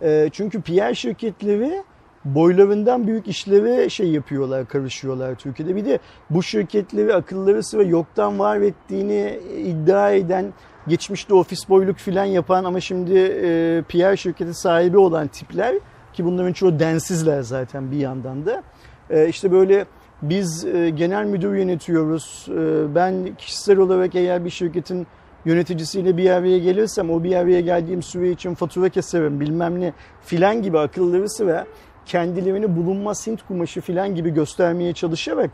E, çünkü PR şirketleri boylarından büyük işlere şey yapıyorlar, karışıyorlar Türkiye'de. Bir de bu şirketleri akılları sıra yoktan var ettiğini iddia eden, geçmişte ofis boyluk filan yapan ama şimdi e, PR şirketi sahibi olan tipler ki bunların çoğu densizler zaten bir yandan da. E, işte böyle biz e, genel müdür yönetiyoruz. E, ben kişisel olarak eğer bir şirketin yöneticisiyle bir araya gelirsem o bir araya geldiğim süre için fatura keserim bilmem ne filan gibi akılları sıra kendilerini bulunmaz Hint kumaşı filan gibi göstermeye çalışarak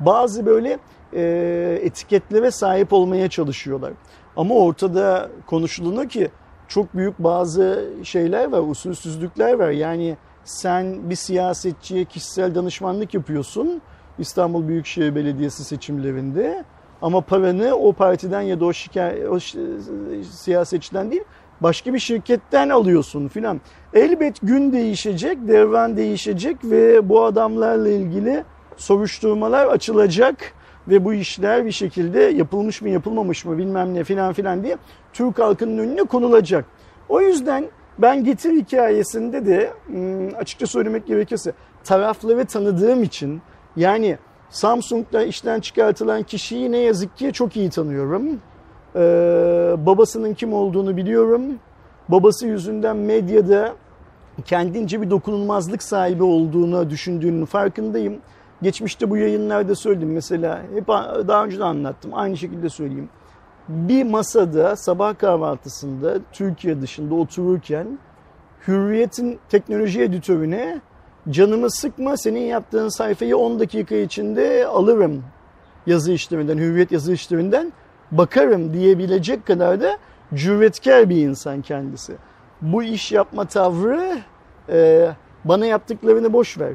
bazı böyle e, etiketlere sahip olmaya çalışıyorlar. Ama ortada konuşulduğunda ki çok büyük bazı şeyler var, usulsüzlükler var. Yani sen bir siyasetçiye kişisel danışmanlık yapıyorsun İstanbul Büyükşehir Belediyesi seçimlerinde ama paranı o partiden ya da o, şikay- o siyasetçiden değil başka bir şirketten alıyorsun filan. Elbet gün değişecek, devran değişecek ve bu adamlarla ilgili soruşturmalar açılacak ve bu işler bir şekilde yapılmış mı yapılmamış mı bilmem ne filan filan diye Türk halkının önüne konulacak. O yüzden ben Getir hikayesinde de hmm, açıkça söylemek gerekirse tarafları tanıdığım için yani Samsung'da işten çıkartılan kişiyi ne yazık ki çok iyi tanıyorum. Ee, babasının kim olduğunu biliyorum. Babası yüzünden medyada kendince bir dokunulmazlık sahibi olduğunu düşündüğünün farkındayım. Geçmişte bu yayınlarda söyledim mesela hep daha önce de anlattım aynı şekilde söyleyeyim. Bir masada sabah kahvaltısında Türkiye dışında otururken Hürriyet'in teknoloji editörüne canımı sıkma senin yaptığın sayfayı 10 dakika içinde alırım yazı işleminden, Hürriyet yazı işleminden bakarım diyebilecek kadar da cüretkar bir insan kendisi. Bu iş yapma tavrı e, bana yaptıklarını boş ver.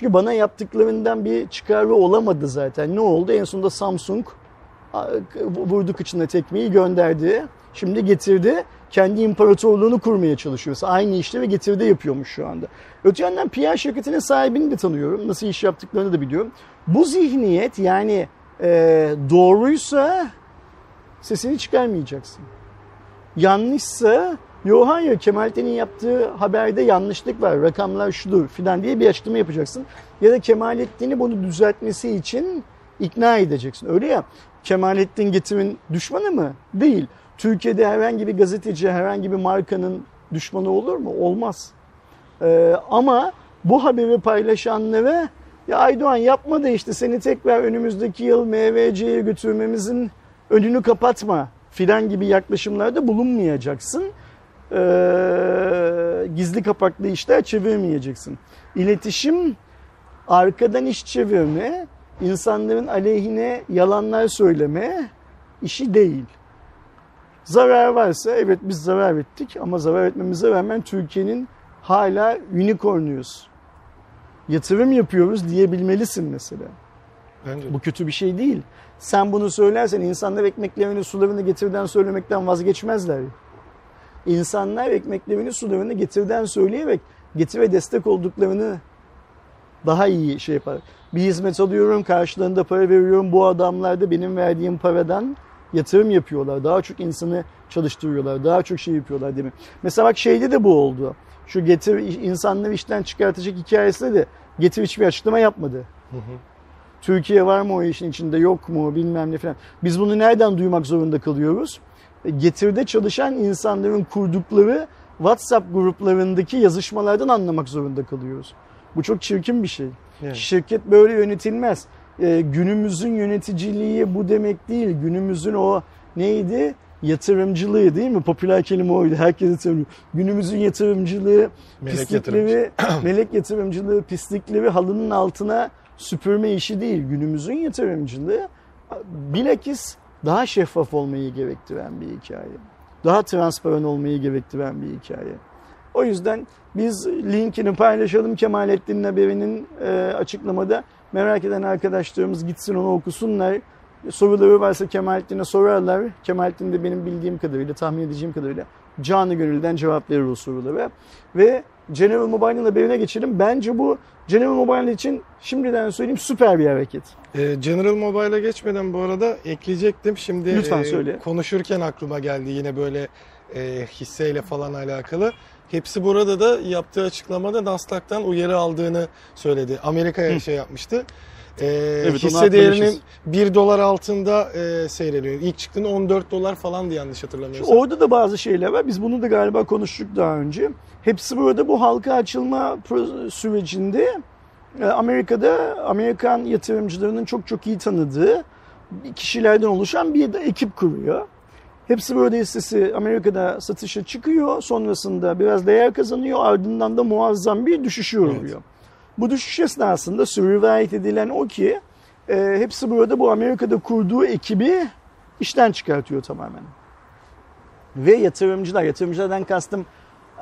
Çünkü bana yaptıklarından bir çıkarı olamadı zaten. Ne oldu? En sonunda Samsung vurdu kıçına tekmeyi gönderdi. Şimdi getirdi kendi imparatorluğunu kurmaya çalışıyor. Aynı işleri getirde yapıyormuş şu anda. Öte yandan PR şirketinin sahibini de tanıyorum. Nasıl iş yaptıklarını da biliyorum. Bu zihniyet yani e, doğruysa sesini çıkarmayacaksın. Yanlışsa yo hayır Kemalettin'in yaptığı haberde yanlışlık var rakamlar şudur filan diye bir açıklama yapacaksın. Ya da Kemalettin'i bunu düzeltmesi için ikna edeceksin. Öyle ya Kemalettin Getir'in düşmanı mı? Değil. Türkiye'de herhangi bir gazeteci, herhangi bir markanın düşmanı olur mu? Olmaz. Ee, ama bu haberi paylaşanlara ya Aydoğan yapma da işte seni tekrar önümüzdeki yıl MVC'ye götürmemizin önünü kapatma filan gibi yaklaşımlarda bulunmayacaksın. Ee, gizli kapaklı işler çevirmeyeceksin. İletişim arkadan iş çevirme, insanların aleyhine yalanlar söyleme işi değil. Zarar varsa evet biz zarar ettik ama zarar etmemize rağmen Türkiye'nin hala unicornuyuz. Yatırım yapıyoruz diyebilmelisin mesela. Bence. Bu kötü bir şey değil. Sen bunu söylersen insanlar ekmeklerini sularını getirden söylemekten vazgeçmezler. İnsanlar ekmeklerini sularını getirden söyleyerek getire destek olduklarını daha iyi şey yapar. Bir hizmet alıyorum karşılığında para veriyorum bu adamlar da benim verdiğim paradan yatırım yapıyorlar. Daha çok insanı çalıştırıyorlar. Daha çok şey yapıyorlar değil mi? Mesela bak şeyde de bu oldu. Şu getir insanları işten çıkartacak hikayesinde de getir hiçbir açıklama yapmadı. Hı hı. Türkiye var mı o işin içinde yok mu bilmem ne falan. Biz bunu nereden duymak zorunda kalıyoruz? Getirde çalışan insanların kurdukları WhatsApp gruplarındaki yazışmalardan anlamak zorunda kalıyoruz. Bu çok çirkin bir şey. Yani. Şirket böyle yönetilmez e, günümüzün yöneticiliği bu demek değil. Günümüzün o neydi? Yatırımcılığı değil mi? Popüler kelime oydu. Herkes söylüyor. Günümüzün yatırımcılığı, melek pislikleri, yatırımcı. (clears throat) (clears throat) melek yatırımcılığı, pislikleri halının altına süpürme işi değil. Günümüzün yatırımcılığı bilakis daha şeffaf olmayı gerektiren bir hikaye. Daha transparan olmayı gerektiren bir hikaye. O yüzden biz linkini paylaşalım Kemalettin haberinin e, açıklamada Merak eden arkadaşlarımız gitsin onu okusunlar. Soruları varsa Kemalettin'e sorarlar. Kemalettin de benim bildiğim kadarıyla, tahmin edeceğim kadarıyla canı gönülden cevap verir o sorulara. Ve General Mobile'ın haberine geçelim. Bence bu General Mobile için şimdiden söyleyeyim süper bir hareket. Ee, General Mobile'a geçmeden bu arada ekleyecektim. Şimdi Lütfen e, söyle. konuşurken aklıma geldi yine böyle e, hisseyle falan alakalı. Hepsi burada da yaptığı açıklamada Nasdaq'tan uyarı aldığını söyledi. Amerika'ya şey yapmıştı. Ee, Evet, hisse değerinin atlamışız. 1 dolar altında e, seyrediyor. İlk çıktığında 14 dolar falan diye yanlış hatırlamıyorsam. Orada da bazı şeyler var. Biz bunu da galiba konuştuk daha önce. Hepsi burada bu halka açılma sürecinde e, Amerika'da Amerikan yatırımcılarının çok çok iyi tanıdığı kişilerden oluşan bir ekip kuruyor. Hepsi burada hissesi Amerika'da satışa çıkıyor. Sonrasında biraz değer kazanıyor. Ardından da muazzam bir düşüşe uğruyor. Bu düşüş esnasında rivayet edilen o ki e, hepsi burada bu Amerika'da kurduğu ekibi işten çıkartıyor tamamen. Ve yatırımcılar, yatırımcılardan kastım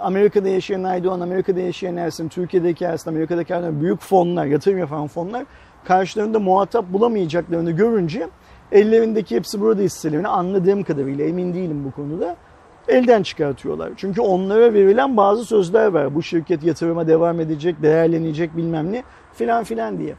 Amerika'da yaşayan Aydoğan, Amerika'da yaşayan Ersin, Türkiye'deki Ersin, Amerika'daki Ersin, büyük fonlar, yatırım yapan fonlar karşılarında muhatap bulamayacaklarını görünce ellerindeki hepsi burada hisselerini anladığım kadarıyla emin değilim bu konuda elden çıkartıyorlar. Çünkü onlara verilen bazı sözler var. Bu şirket yatırıma devam edecek, değerlenecek bilmem ne filan filan diye.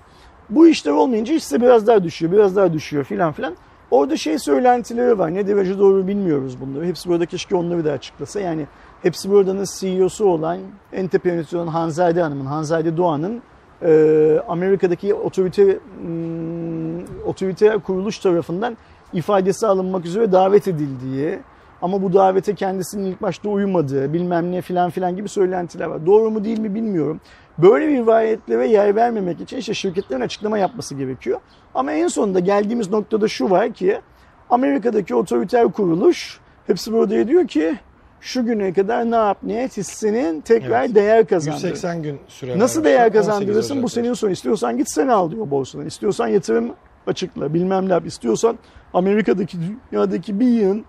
Bu işler olmayınca hisse biraz daha düşüyor, biraz daha düşüyor filan filan. Orada şey söylentileri var. Ne derece doğru bilmiyoruz bunları. Hepsi burada keşke onları da açıklasa. Yani hepsi buradanın CEO'su olan en tepe yönetici olan Hanzade Hanım'ın, Hanzade Doğan'ın e, Amerika'daki otorite hmm, otoriter kuruluş tarafından ifadesi alınmak üzere davet edildiği ama bu davete kendisinin ilk başta uymadığı bilmem ne filan filan gibi söylentiler var. Doğru mu değil mi bilmiyorum. Böyle rivayetlere yer vermemek için işte şirketlerin açıklama yapması gerekiyor. Ama en sonunda geldiğimiz noktada şu var ki Amerika'daki otoriter kuruluş hepsi burada diyor ki şu güne kadar ne yap ne et hissenin tekrar Evet. değer kazandır. 180 gün süre Nasıl değer 18 kazandırırsın? Bu senin son. İstiyorsan git sen al diyor borsadan. İstiyorsan yatırım açıkla. Bilmem ne yap. İstiyorsan Amerika'daki dünyadaki bir yığın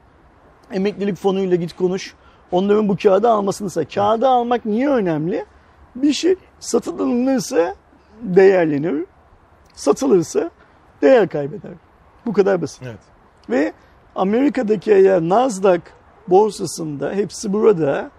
emeklilik fonuyla git konuş. Onların bu kağıdı almasını sağ. Kağıdı almak niye önemli? Bir şey satın alınırsa değerlenir. Satılırsa değer kaybeder. Bu kadar basit. Evet. Ve Amerika'daki eğer Nasdaq borsasında hepsi burada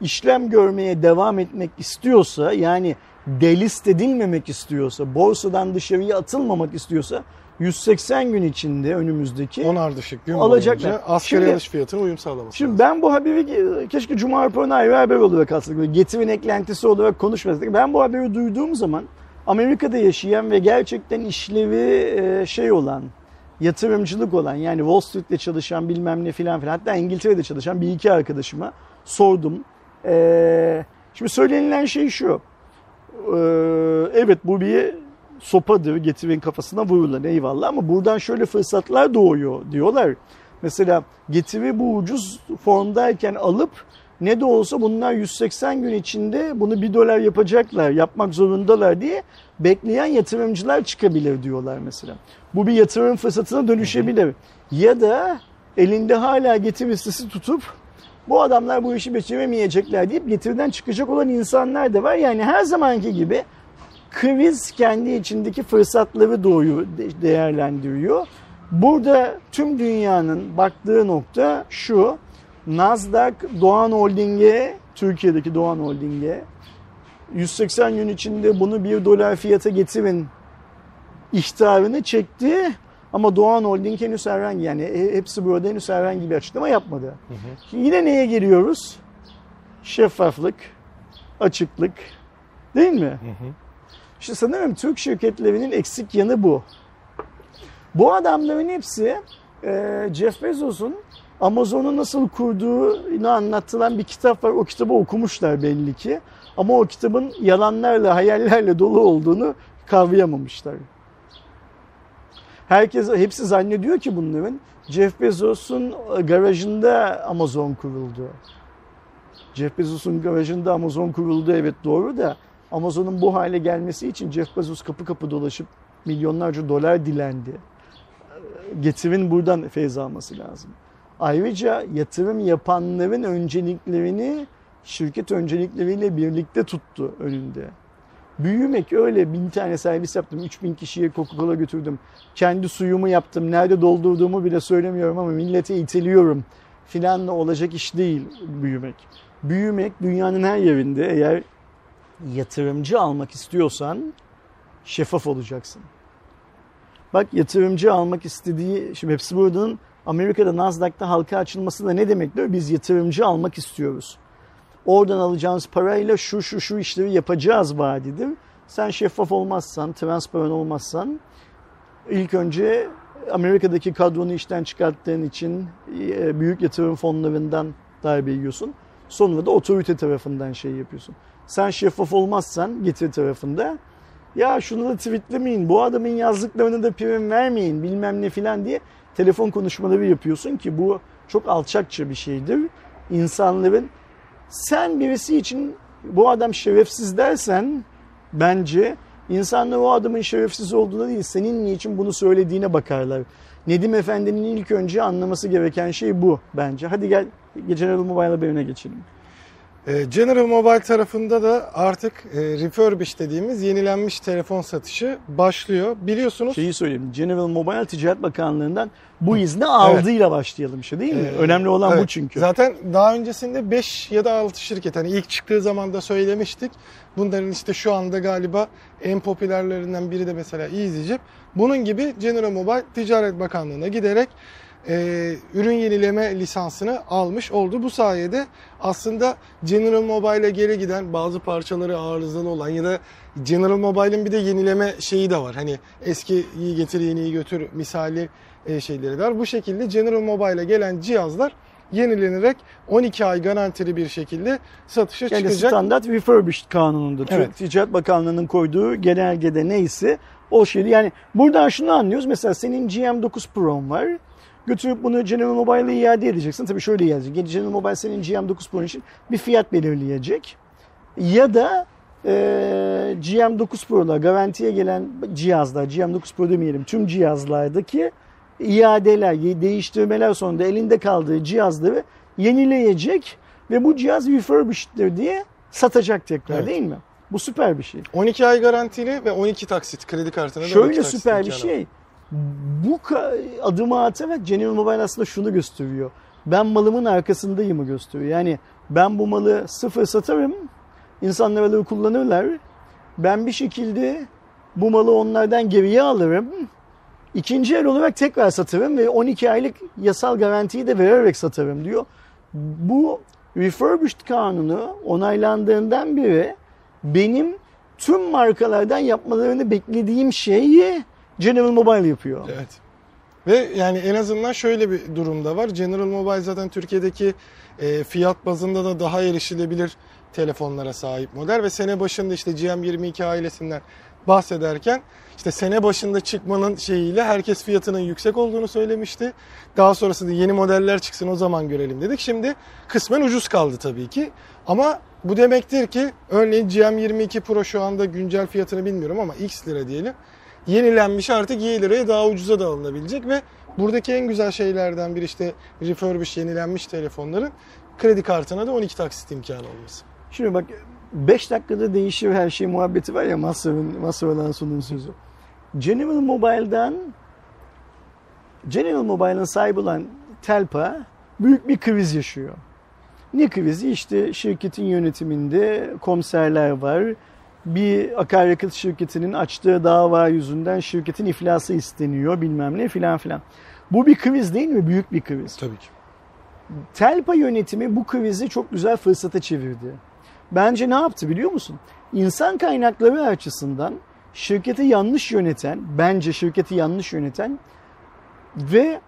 işlem görmeye devam etmek istiyorsa yani delist edilmemek istiyorsa, borsadan dışarıya atılmamak istiyorsa 180 gün içinde önümüzdeki 10 ardışık gün Alacaklar. boyunca asgari Şimdi- alış fiyatına uyum sağlaması Şimdi lazım. ben bu haberi keşke Cuma raporuna ayrı haber olarak alsaydık. Getirin eklentisi olarak konuşmasaydık. Ben bu haberi duyduğum zaman Amerika'da yaşayan ve gerçekten işlevi e, şey olan, yatırımcılık olan yani Wall Street'te çalışan bilmem ne filan filan hatta İngiltere'de çalışan bir iki arkadaşıma sordum. E, şimdi söylenilen şey şu. E, evet bu bir sopadır getirin kafasına vurulan eyvallah ama buradan şöyle fırsatlar doğuyor diyorlar. Mesela getiri bu ucuz formdayken alıp ne de olsa bunlar 180 gün içinde bunu 1 dolar yapacaklar, yapmak zorundalar diye bekleyen yatırımcılar çıkabilir diyorlar mesela. Bu bir yatırım fırsatına dönüşebilir. Ya da elinde hala getir listesi tutup bu adamlar bu işi beceremeyecekler deyip getirden çıkacak olan insanlar da var. Yani her zamanki gibi kriz kendi içindeki fırsatları doğuyor, de- değerlendiriyor. Burada tüm dünyanın baktığı nokta şu. Nasdaq Doğan Holding'e, Türkiye'deki Doğan Holding'e 180 gün içinde bunu 1 dolar fiyata getirin ihtarını çekti. Ama Doğan Holding henüz herhangi yani hepsi burada henüz herhangi bir açıklama yapmadı. Şimdi yine neye geliyoruz? Şeffaflık, açıklık değil mi? İşte sanırım Türk şirketlerinin eksik yanı bu. Bu adamların hepsi e, Jeff Bezos'un Amazon'u nasıl kurduğunu anlatılan bir kitap var. O kitabı okumuşlar belli ki. Ama o kitabın yalanlarla, hayallerle dolu olduğunu kavrayamamışlar. Herkes, hepsi zannediyor ki bunların Jeff Bezos'un garajında Amazon kuruldu. Jeff Bezos'un garajında Amazon kuruldu evet doğru da Amazon'un bu hale gelmesi için Jeff Bezos kapı kapı dolaşıp milyonlarca dolar dilendi. Getirin buradan feyz alması lazım. Ayrıca yatırım yapanların önceliklerini şirket öncelikleriyle birlikte tuttu önünde. Büyümek öyle bin tane servis yaptım. 3000 kişiye Coca-Cola götürdüm. Kendi suyumu yaptım. Nerede doldurduğumu bile söylemiyorum ama millete iteliyorum. Filanla olacak iş değil büyümek. Büyümek dünyanın her yerinde eğer yatırımcı almak istiyorsan şeffaf olacaksın. Bak yatırımcı almak istediği, şimdi hepsi buradanın Amerika'da Nasdaq'ta halka açılması da ne demek diyor? Biz yatırımcı almak istiyoruz. oradan alacağımız parayla şu şu şu işleri yapacağız vaadidir. Sen şeffaf olmazsan, transparan olmazsan ilk önce Amerika'daki kadronu işten çıkarttığın için e, büyük yatırım fonlarından darbe yiyorsun. Sonra da otorite tarafından şey yapıyorsun. Sen şeffaf olmazsan getir tarafında ya şunu da tweetlemeyin, bu adamın yazdıklarını da prim vermeyin bilmem ne filan diye telefon konuşmaları yapıyorsun ki bu çok alçakça bir şeydir. İnsanların sen birisi için bu adam şerefsiz dersen bence insanlar o adamın şerefsiz olduğuna değil senin niçin bunu söylediğine bakarlar. Nedim Efendi'nin ilk önce anlaması gereken şey bu bence. Hadi gel General Mobile haberine geçelim. Ee, General Mobile tarafında da artık e, refurbish dediğimiz yenilenmiş telefon satışı başlıyor. Biliyorsunuz Şeyi söyleyeyim. General Mobile Ticaret Bakanlığı'ndan bu izni aldığıyla başlayalım işte değil mi? Ee, Önemli olan evet. bu çünkü. Zaten daha öncesinde 5 ya da 6 şirket hani ilk çıktığı zaman da söylemiştik. Bunların işte şu anda galiba en popülerlerinden biri de mesela EasyJet. Bunun gibi General Mobile Ticaret Bakanlığı'na giderek e, ürün yenileme lisansını almış oldu. Bu sayede aslında General Mobile'e geri giden bazı parçaları arızalı olan ya da General Mobile'in bir de yenileme şeyi de var. Hani eski iyi getir yeniyi götür misali e, şeyleri var. Bu şekilde General Mobile'e gelen cihazlar yenilenerek 12 ay garantili bir şekilde satışa Yani çıkacak. standart refurbished kanununda Türk Evet. Ticaret Bakanlığı'nın koyduğu genelgede neyse o şeydi. Yani buradan şunu anlıyoruz. Mesela senin GM9 Pro'm var. Götürüp bunu General Mobile'e iade edeceksin. Tabii şöyle yazacak. General Mobile senin GM9 Pro için bir fiyat belirleyecek. Ya da e, GM9 Pro'da garantiye gelen cihazlar, GM9 Pro demeyelim tüm cihazlardaki iadeler, değiştirmeler sonunda elinde kaldığı cihazları yenileyecek ve bu cihaz refurbished'dir diye satacak tekrar Evet. değil mi? Bu süper bir şey. 12 ay garantili ve 12 taksit kredi kartına da 12 Şöyle süper bir imkanı var. Bu adımı atarak General Mobile aslında şunu gösteriyor. Ben malımın arkasındayımı gösteriyor. Yani ben bu malı sıfır satarım. İnsanlar alır kullanırlar. Ben bir şekilde bu malı onlardan geriye alırım. İkinci el olarak tekrar satarım ve 12 aylık yasal garantiyi de vererek satarım diyor. Bu refurbished kanunu onaylandığından beri benim tüm markalardan yapmalarını beklediğim şeyi General Mobile yapıyor. Evet. Ve yani en azından şöyle bir durumda var. General Mobile zaten Türkiye'deki e, fiyat bazında da daha erişilebilir telefonlara sahip model ve sene başında işte GM22 ailesinden bahsederken işte sene başında çıkmanın şeyiyle herkes fiyatının yüksek olduğunu söylemişti. Daha sonrasında yeni modeller çıksın o zaman görelim dedik. Şimdi kısmen ucuz kaldı tabii ki. Ama bu demektir ki örneğin GM22 Pro şu anda güncel fiyatını bilmiyorum ama X lira diyelim. Yenilenmiş artık Y liraya daha ucuza da alınabilecek ve buradaki en güzel şeylerden biri işte refurbish yenilenmiş telefonların kredi kartına da 12 taksit imkanı olması. Şimdi bak 5 dakikada değişir her şey muhabbeti var ya Masraf'ın, Masraf Alanso'nun sözü. General Mobile'dan General Mobile'ın sahibi olan Telpa büyük bir kriz yaşıyor. Ne krizi? İşte şirketin yönetiminde komiserler var. Bir akaryakıt şirketinin açtığı dava yüzünden şirketin iflası isteniyor bilmem ne filan filan. Bu bir kriz değil mi? Büyük bir kriz. Tabii ki. Telpa yönetimi bu krizi çok güzel fırsata çevirdi. Bence ne yaptı biliyor musun? İnsan kaynakları açısından şirketi yanlış yöneten, bence şirketi yanlış yöneten ve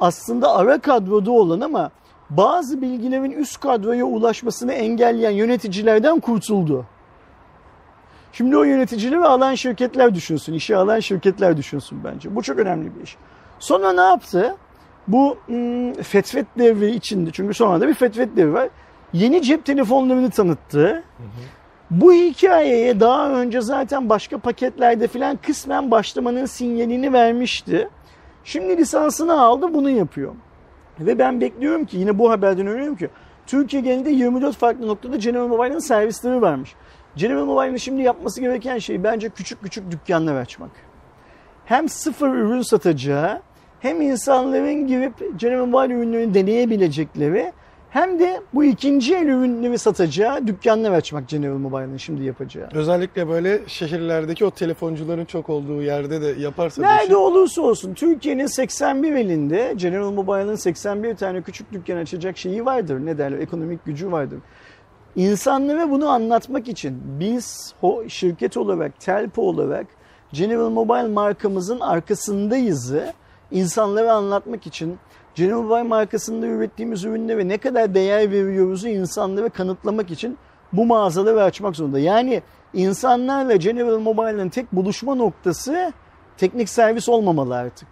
aslında ara kadroda olan ama bazı bilgilerin üst kadroya ulaşmasını engelleyen yöneticilerden kurtuldu. Şimdi o yöneticileri alan şirketler düşünsün, işe alan şirketler düşünsün bence. Bu çok önemli bir iş. Sonra ne yaptı? Bu hmm, fetvet devri içinde, çünkü sonra da bir fetvet devri var. Yeni cep telefonlarını tanıttı. Bu hikayeye daha önce zaten başka paketlerde filan kısmen başlamanın sinyalini vermişti. Şimdi lisansını aldı bunu yapıyor. Ve ben bekliyorum ki yine bu haberden öğreniyorum ki Türkiye genelinde 24 farklı noktada General Mobile'ın servisleri varmış. General Mobile'ın şimdi yapması gereken şey bence küçük küçük dükkanlar açmak. Hem sıfır ürün satacağı hem insanların girip General Mobile ürünlerini deneyebilecekleri hem de bu ikinci el ürünleri satacağı dükkanlar açmak General Mobile'ın şimdi yapacağı. Özellikle böyle şehirlerdeki o telefoncuların çok olduğu yerde de yaparsa Nerede işi- olursa olsun Türkiye'nin 81 elinde General Mobile'ın 81 tane küçük dükkan açacak şeyi vardır. Ne derler? Ekonomik gücü vardır. İnsanlara bunu anlatmak için biz şirket olarak, Telpo olarak General Mobile markamızın arkasındayızı insanlara anlatmak için General Mobile markasında ürettiğimiz ürünlere ne kadar değer veriyoruzu insanlara kanıtlamak için bu mağazaları açmak zorunda. Yani insanlarla General Mobile'ın tek buluşma noktası teknik servis olmamalı artık.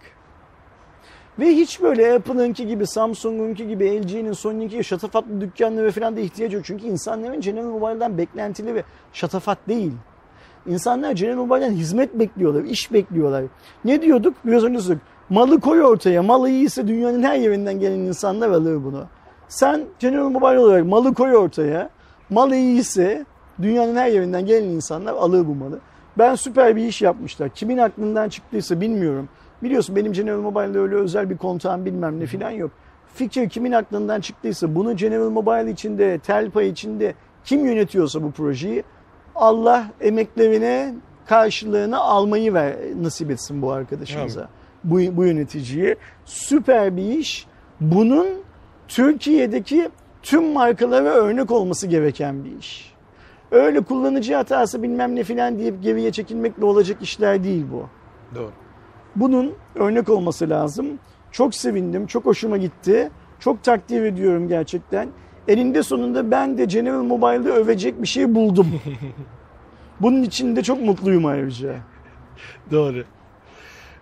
Ve hiç böyle Apple'ınki gibi, Samsung'unki gibi, LG'nin, Sony'ninki gibi şatafatlı dükkanları falan da ihtiyacı yok. Çünkü insanların General Mobile'dan beklentili ve şatafat değil. İnsanlar General Mobile'den hizmet bekliyorlar, iş bekliyorlar. Ne diyorduk? Biraz önce söyledik. Malı koy ortaya. Malı iyiyse dünyanın her yerinden gelen insanlar alır bunu. Sen General Mobile olarak malı koy ortaya. Mal iyiyse dünyanın her yerinden gelen insanlar alır bu malı. Ben süper bir iş yapmışlar. Kimin aklından çıktıysa bilmiyorum. Biliyorsun benim General Mobile'de öyle özel bir kontağım bilmem ne falan yok. Fikir kimin aklından çıktıysa bunu General Mobile içinde, Telpa içinde kim yönetiyorsa bu projeyi Allah emeklerine karşılığını almayı ver, nasip etsin bu arkadaşımıza. Evet. Bu, bu yöneticiye. Süper bir iş. Bunun Türkiye'deki tüm markalara örnek olması gereken bir iş. Öyle kullanıcı hatası bilmem ne filan deyip geriye çekilmekle olacak işler değil bu. Doğru. Bunun örnek olması lazım. Çok sevindim, çok hoşuma gitti. Çok takdir ediyorum gerçekten. Elinde sonunda ben de General Mobile'de övecek bir şey buldum. (laughs) Bunun için de çok mutluyum ayrıca. Doğru.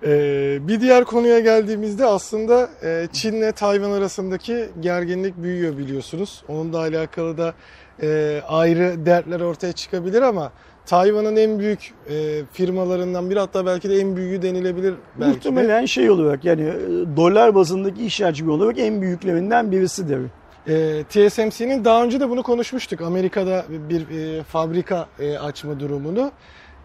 Ee, bir diğer konuya geldiğimizde aslında e, Çin'le Tayvan arasındaki gerginlik büyüyor biliyorsunuz. Onunla alakalı da e, ayrı dertler ortaya çıkabilir ama Tayvan'ın en büyük e, firmalarından biri hatta belki de en büyüğü denilebilir belki Muhtemelen de. şey olarak yani e, dolar bazındaki iş hacmi olarak en büyüklerinden birisidir. E, TSMC'nin daha önce de bunu konuşmuştuk. Amerika'da bir e, fabrika e, açma durumunu.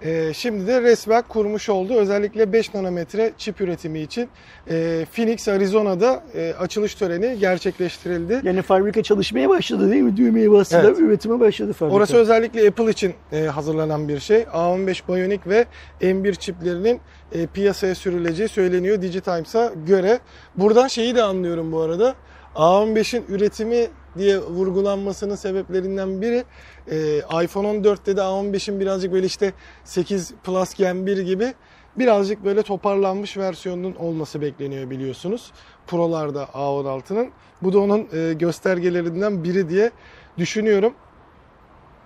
E, şimdi de resmen kurmuş oldu. Özellikle 5 nanometre çip üretimi için e, Phoenix, Arizona'da e, açılış töreni gerçekleştirildi. Yani fabrika çalışmaya başladı değil mi? Düğmeye bastılar, evet. üretime başladı fabrika. Orası özellikle Apple için e, hazırlanan bir şey. A15 Bionic ve M1 çiplerinin e, piyasaya sürüleceği söyleniyor Digitimes'a göre. Buradan şeyi de anlıyorum bu arada. A15'in üretimi diye vurgulanmasının sebeplerinden biri e, iPhone 14'te de A15'in birazcık böyle işte 8 Plus Gen 1 gibi birazcık böyle toparlanmış versiyonunun olması bekleniyor biliyorsunuz. Pro'larda A16'nın. Bu da onun e, göstergelerinden biri diye düşünüyorum.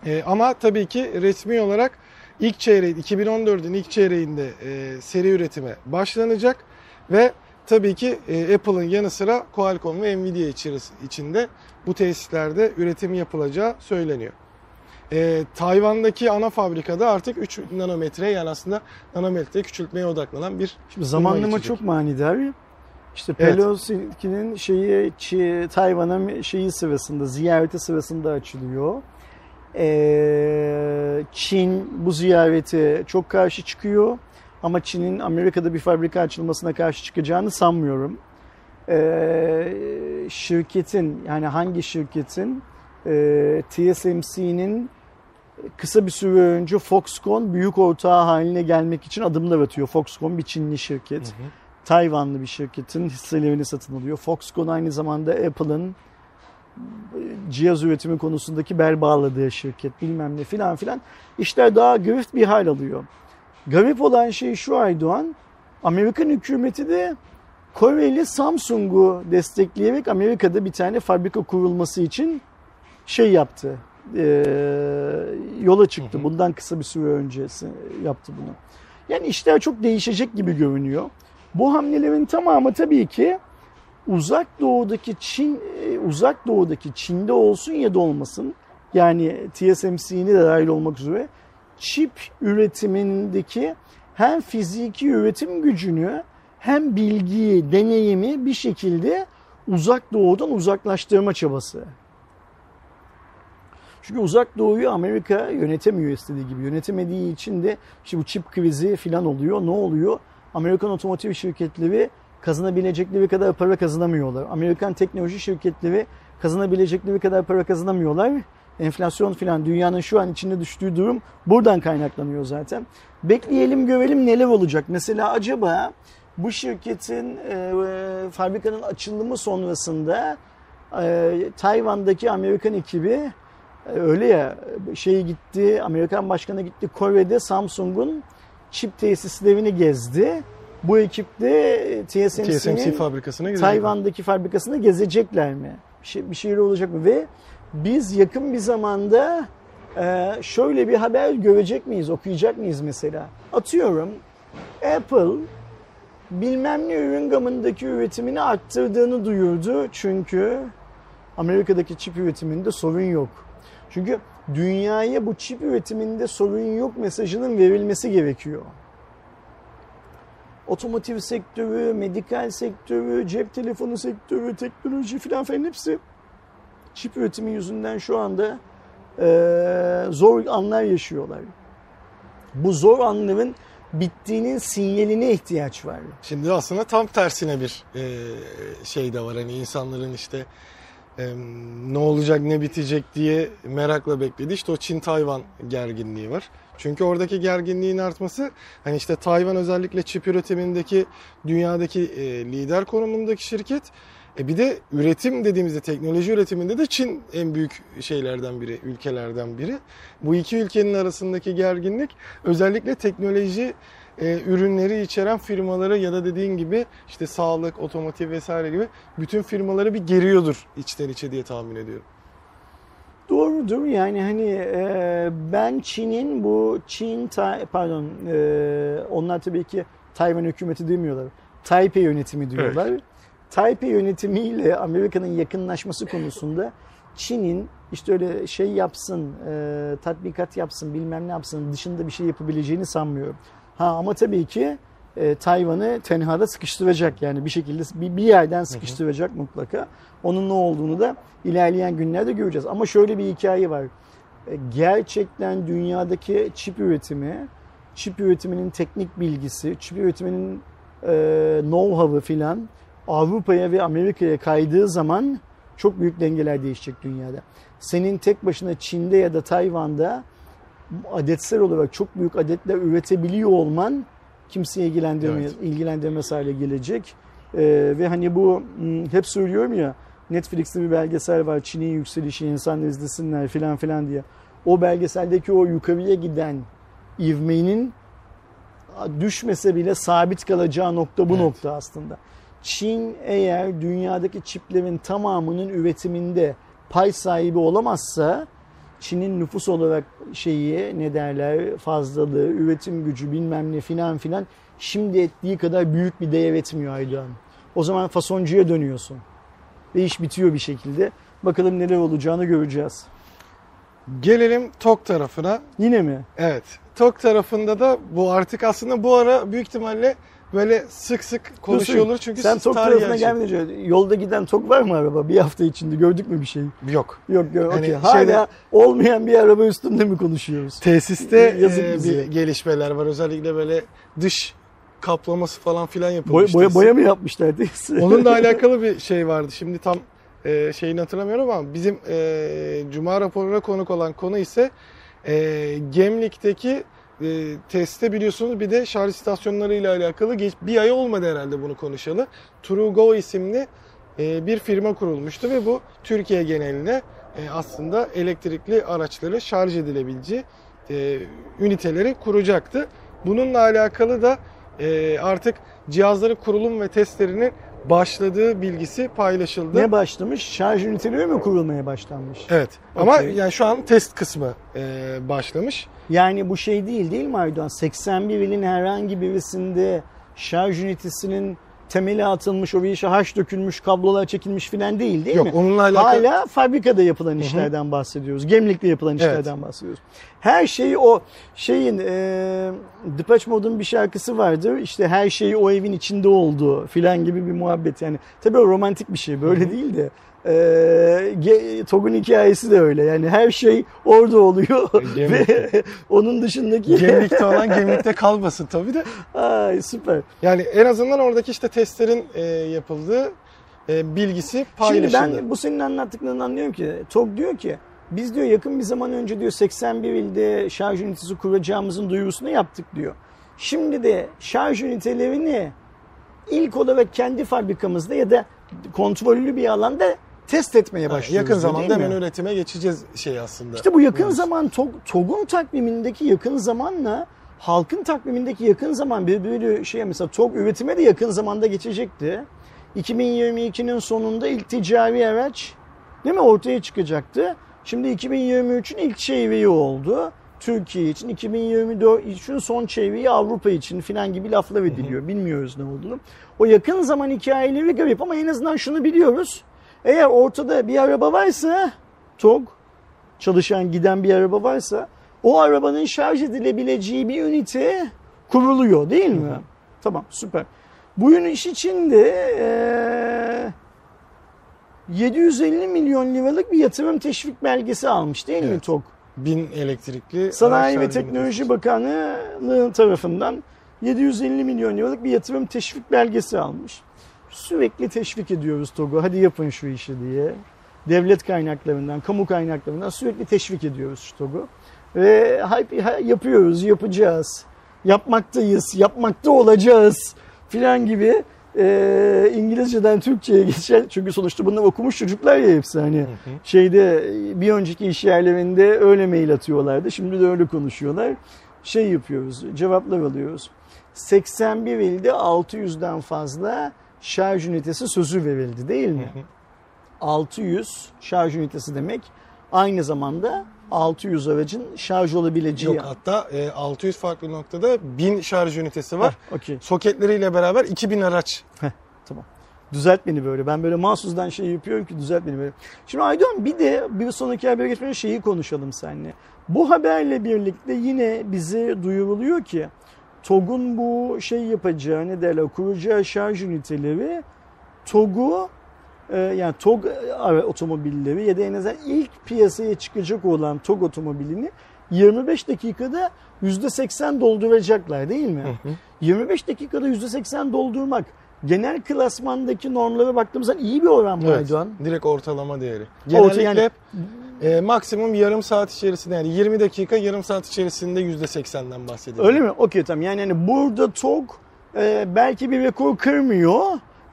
E, ama tabii ki resmi olarak ilk çeyreği 2014'ün ilk çeyreğinde e, seri üretime başlanacak ve tabii ki e, Apple'ın yanı sıra Qualcomm ve Nvidia içinde bu tesislerde üretim yapılacağı söyleniyor. E, Tayvan'daki ana fabrikada artık 3 nanometre yani aslında nanometre küçültmeye odaklanan bir Şimdi zamanlama çok manidar. İşte Pelosi'nin evet. şeyi Tayvan'a şeyi sırasında ziyareti sırasında açılıyor. Ee, Çin bu ziyarete çok karşı çıkıyor. Ama Çin'in Amerika'da bir fabrika açılmasına karşı çıkacağını sanmıyorum. Ee, şirketin yani hangi şirketin e, TSMC'nin kısa bir süre önce Foxconn büyük ortağı haline gelmek için adımlar atıyor. Foxconn bir Çinli şirket. Hı hı. Tayvanlı bir şirketin hisselerini satın alıyor. Foxconn aynı zamanda Apple'ın cihaz üretimi konusundaki bel bağladığı şirket bilmem ne filan filan. İşler daha grift bir hal alıyor. Garip olan şey şu Aydoğan, Amerikan hükümeti de Koreli Samsung'u destekleyerek Amerika'da bir tane fabrika kurulması için şey yaptı. E, yola çıktı. Hı hı. Bundan kısa bir süre öncesi yaptı bunu. Yani işler çok değişecek gibi görünüyor. Bu hamlelerin tamamı tabii ki uzak doğudaki Çin, e, uzak doğudaki Çin'de olsun ya da olmasın. Yani TSMC'ni de dahil olmak üzere çip üretimindeki hem fiziki üretim gücünü hem bilgiyi, deneyimi bir şekilde uzak doğudan uzaklaştırma çabası. Çünkü uzak doğuyu Amerika yönetemiyor istediği gibi. Yönetemediği için de işte bu çip krizi falan oluyor. Ne oluyor? Amerikan otomotiv şirketleri kazanabilecekleri kadar para kazanamıyorlar. Amerikan teknoloji şirketleri kazanabilecekleri kadar para kazanamıyorlar. Enflasyon filan dünyanın şu an içinde düştüğü durum buradan kaynaklanıyor zaten. Bekleyelim görelim neler olacak. Mesela acaba bu şirketin e, fabrikanın açılımı sonrasında e, Tayvan'daki Amerikan ekibi E, öyle ya şey gitti Amerikan başkanı gitti Kore'de Samsung'un çip tesislerini gezdi. Bu ekip de TSMC TSMC'nin fabrikasına gidecek. Tayvan'daki fabrikasını gezecekler mi? Bir, şey, bir şeyler olacak mı? Ve biz yakın bir zamanda e, şöyle bir haber görecek miyiz, okuyacak mıyız mesela? Atıyorum Apple bilmem ne ürün gamındaki üretimini arttırdığını duyurdu. Çünkü Amerika'daki çip üretiminde sorun yok. Çünkü dünyaya bu çip üretiminde sorun yok mesajının verilmesi gerekiyor. Otomotiv sektörü, medikal sektörü, cep telefonu sektörü, teknoloji filan falan hepsi çip üretimi yüzünden şu anda e, zor anlar yaşıyorlar. Bu zor anların bittiğinin sinyaline ihtiyaç var. Şimdi aslında tam tersine bir e, şey de var. Hani insanların işte e, ne olacak ne bitecek diye merakla bekledi. İşte o Çin-Tayvan gerginliği var. Çünkü oradaki gerginliğin artması hani işte Tayvan özellikle çip üretimindeki dünyadaki e, lider konumundaki şirket. E bir de üretim dediğimizde teknoloji üretiminde de Çin en büyük şeylerden biri, ülkelerden biri. Bu iki ülkenin arasındaki gerginlik özellikle teknoloji e, ürünleri içeren firmaları ya da dediğin gibi işte sağlık, otomotiv vesaire gibi bütün firmaları bir geriyordur içten içe diye tahmin ediyorum. Doğrudur yani hani e, ben Çin'in bu Çin pardon e, onlar tabii ki Tayvan hükümeti demiyorlar. Taipei yönetimi diyorlar. Evet. Taipei yönetimiyle Amerika'nın yakınlaşması konusunda Çin'in işte öyle şey yapsın, e, tatbikat yapsın, bilmem ne yapsın dışında bir şey yapabileceğini sanmıyorum. Ha ama tabii ki e, Tayvan'ı tenhada sıkıştıracak yani bir şekilde bir, bir yerden sıkıştıracak hı hı. mutlaka. Onun ne olduğunu da ilerleyen günlerde göreceğiz. Ama şöyle bir hikaye var. E, gerçekten dünyadaki çip üretimi, çip üretiminin teknik bilgisi, çip üretiminin e, know-how'ı filan Avrupa'ya ve Amerika'ya kaydığı zaman çok büyük dengeler değişecek dünyada. Senin tek başına Çin'de ya da Tayvan'da adetsel olarak çok büyük adetler üretebiliyor olman kimseye ilgilendirmez, evet. ilgilendirmez hale gelecek. Ee, ve hani bu hmm, hep söylüyorum ya Netflix'te bir belgesel var Çin'in yükselişi insanlar izlesinler filan filan diye. O belgeseldeki o yukarıya giden ivmenin düşmese bile sabit kalacağı nokta bu evet. nokta aslında. Çin eğer dünyadaki çiplerin tamamının üretiminde pay sahibi olamazsa Çin'in nüfus olarak şeyi ne derler fazlalığı, üretim gücü bilmem ne filan filan şimdi ettiği kadar büyük bir değer etmiyor Aydoğan. O zaman fasoncuya dönüyorsun. Ve iş bitiyor bir şekilde. Bakalım neler olacağını göreceğiz. Gelelim TOK tarafına. Yine mi? Evet. TOK tarafında da bu artık aslında bu ara büyük ihtimalle böyle sık sık konuşuyor olur çünkü Sen tok tarafına gelmeden önce yolda giden tok var mı araba bir hafta içinde gördük mü bir şey? Yok. Yok yok hani okay. Hala şeyde, olmayan bir araba üstünde mi konuşuyoruz? Tesiste e, bir gelişmeler var özellikle böyle dış kaplaması falan filan yapılmış. Boya, boya, boya mı yapmışlar Onunla (laughs) alakalı bir şey vardı. Şimdi tam e, şeyini hatırlamıyorum ama bizim e, Cuma raporuna konuk olan konu ise e, Gemlik'teki e, testte biliyorsunuz bir de şarj istasyonları ile alakalı geç, bir ay olmadı herhalde bunu konuşalı. TrueGo isimli e, bir firma kurulmuştu ve bu Türkiye genelinde e, aslında elektrikli araçları şarj edilebileceği e, üniteleri kuracaktı. Bununla alakalı da e, artık cihazların kurulum ve testlerinin başladığı bilgisi paylaşıldı. Ne başlamış? Şarj üniteleri mi kurulmaya başlanmış? Evet. Okay. Ama yani şu an test kısmı e, başlamış. Yani bu şey değil değil mi Aydoğan? 81 ilin herhangi birisinde şarj ünitesinin temeli atılmış, o bir işe haş dökülmüş, kablolar çekilmiş filan değil değil Yok, mi? Yok onunla alakalı. Hala fabrikada yapılan işlerden Hı-hı. bahsediyoruz. Gemlikte yapılan işlerden evet. bahsediyoruz. Her şeyi o şeyin e, Depeche Mode'un bir şarkısı vardır. İşte her şeyi o evin içinde oldu filan gibi bir muhabbet. Yani tabii o romantik bir şey böyle Hı-hı. değil de e, TOG'un hikayesi de öyle. Yani her şey orada oluyor. (laughs) Ve onun dışındaki... Gemlikte olan (laughs) gemlikte kalmasın tabii de. Ay süper. Yani en azından oradaki işte testlerin e, yapıldığı e, bilgisi paylaşıldı. Şimdi ben bu senin anlattıklarını anlıyorum ki TOG diyor ki biz diyor yakın bir zaman önce diyor 81 ilde şarj ünitesi kuracağımızın duyurusunu yaptık diyor. Şimdi de şarj ünitelerini ilk olarak kendi fabrikamızda ya da kontrollü bir alanda test etmeye başlıyoruz. yakın zamanda hemen üretime geçeceğiz şey aslında. İşte bu yakın Evet. zaman TOG, TOG'un takvimindeki yakın zamanla halkın takvimindeki yakın zaman birbiri şey mesela TOG üretime de yakın zamanda geçecekti. 2022'nin sonunda ilk ticari araç değil mi ortaya çıkacaktı. Şimdi 2023'ün ilk çeyreği oldu. Türkiye için 2024 için son çeyreği Avrupa için filan gibi laflar ediliyor. Bilmiyoruz ne olduğunu. O yakın zaman hikayeleri garip ama en azından şunu biliyoruz. Eğer ortada bir araba varsa TOG çalışan giden bir araba varsa o arabanın şarj edilebileceği bir ünite kuruluyor değil mi? Tamam süper. Bu iş için de eee, 750 milyon liralık bir yatırım teşvik belgesi almış değil mi Evet. TOG? bin elektrikli Sanayi ve Teknoloji. Bakanlığı tarafından 750 milyon liralık bir yatırım teşvik belgesi almış. Sürekli teşvik ediyoruz TOG'u hadi yapın şu işi diye. Devlet kaynaklarından, kamu kaynaklarından sürekli teşvik ediyoruz TOG'u. Ve yapıyoruz, yapacağız. Yapmaktayız, yapmakta olacağız filan gibi e, İngilizceden Türkçe'ye geçen çünkü sonuçta bunlar okumuş çocuklar ya hepsi hani şeyde bir önceki iş yerlerinde öyle mail atıyorlardı şimdi de öyle konuşuyorlar şey yapıyoruz cevaplar alıyoruz 81 ilde 600'den fazla şarj ünitesi sözü verildi değil mi? 600 şarj ünitesi demek aynı zamanda 600 aracın şarj olabileceği. Yok hatta e, 600 farklı noktada 1000 şarj ünitesi var. Heh, okey. Soketleriyle beraber 2000 araç. Tamam. Düzelt beni böyle. Ben böyle mahsusdan şey yapıyorum ki düzelt beni böyle. Şimdi Aydoğan bir de bir sonraki habere geçmeden şeyi konuşalım seninle. Bu haberle birlikte yine bize duyuruluyor ki TOG'un bu şey yapacağı ne derler kuracağı şarj üniteleri TOG'u e, yani TOG ara- otomobilleri ya da en azından ilk piyasaya çıkacak olan TOG otomobilini 25 dakikada %80 dolduracaklar değil mi? 25 dakikada %80 doldurmak genel klasmandaki normlara baktığımız zaman iyi bir oran mı Evet. Aydoğan? Direkt ortalama değeri. Orta Genellikle yani- hep e, maksimum yarım saat içerisinde yani 20 dakika yarım saat içerisinde %80'den bahsediyoruz. Öyle mi? Okey tamam. Yani hani burada TOG e, belki bir rekor kırmıyor.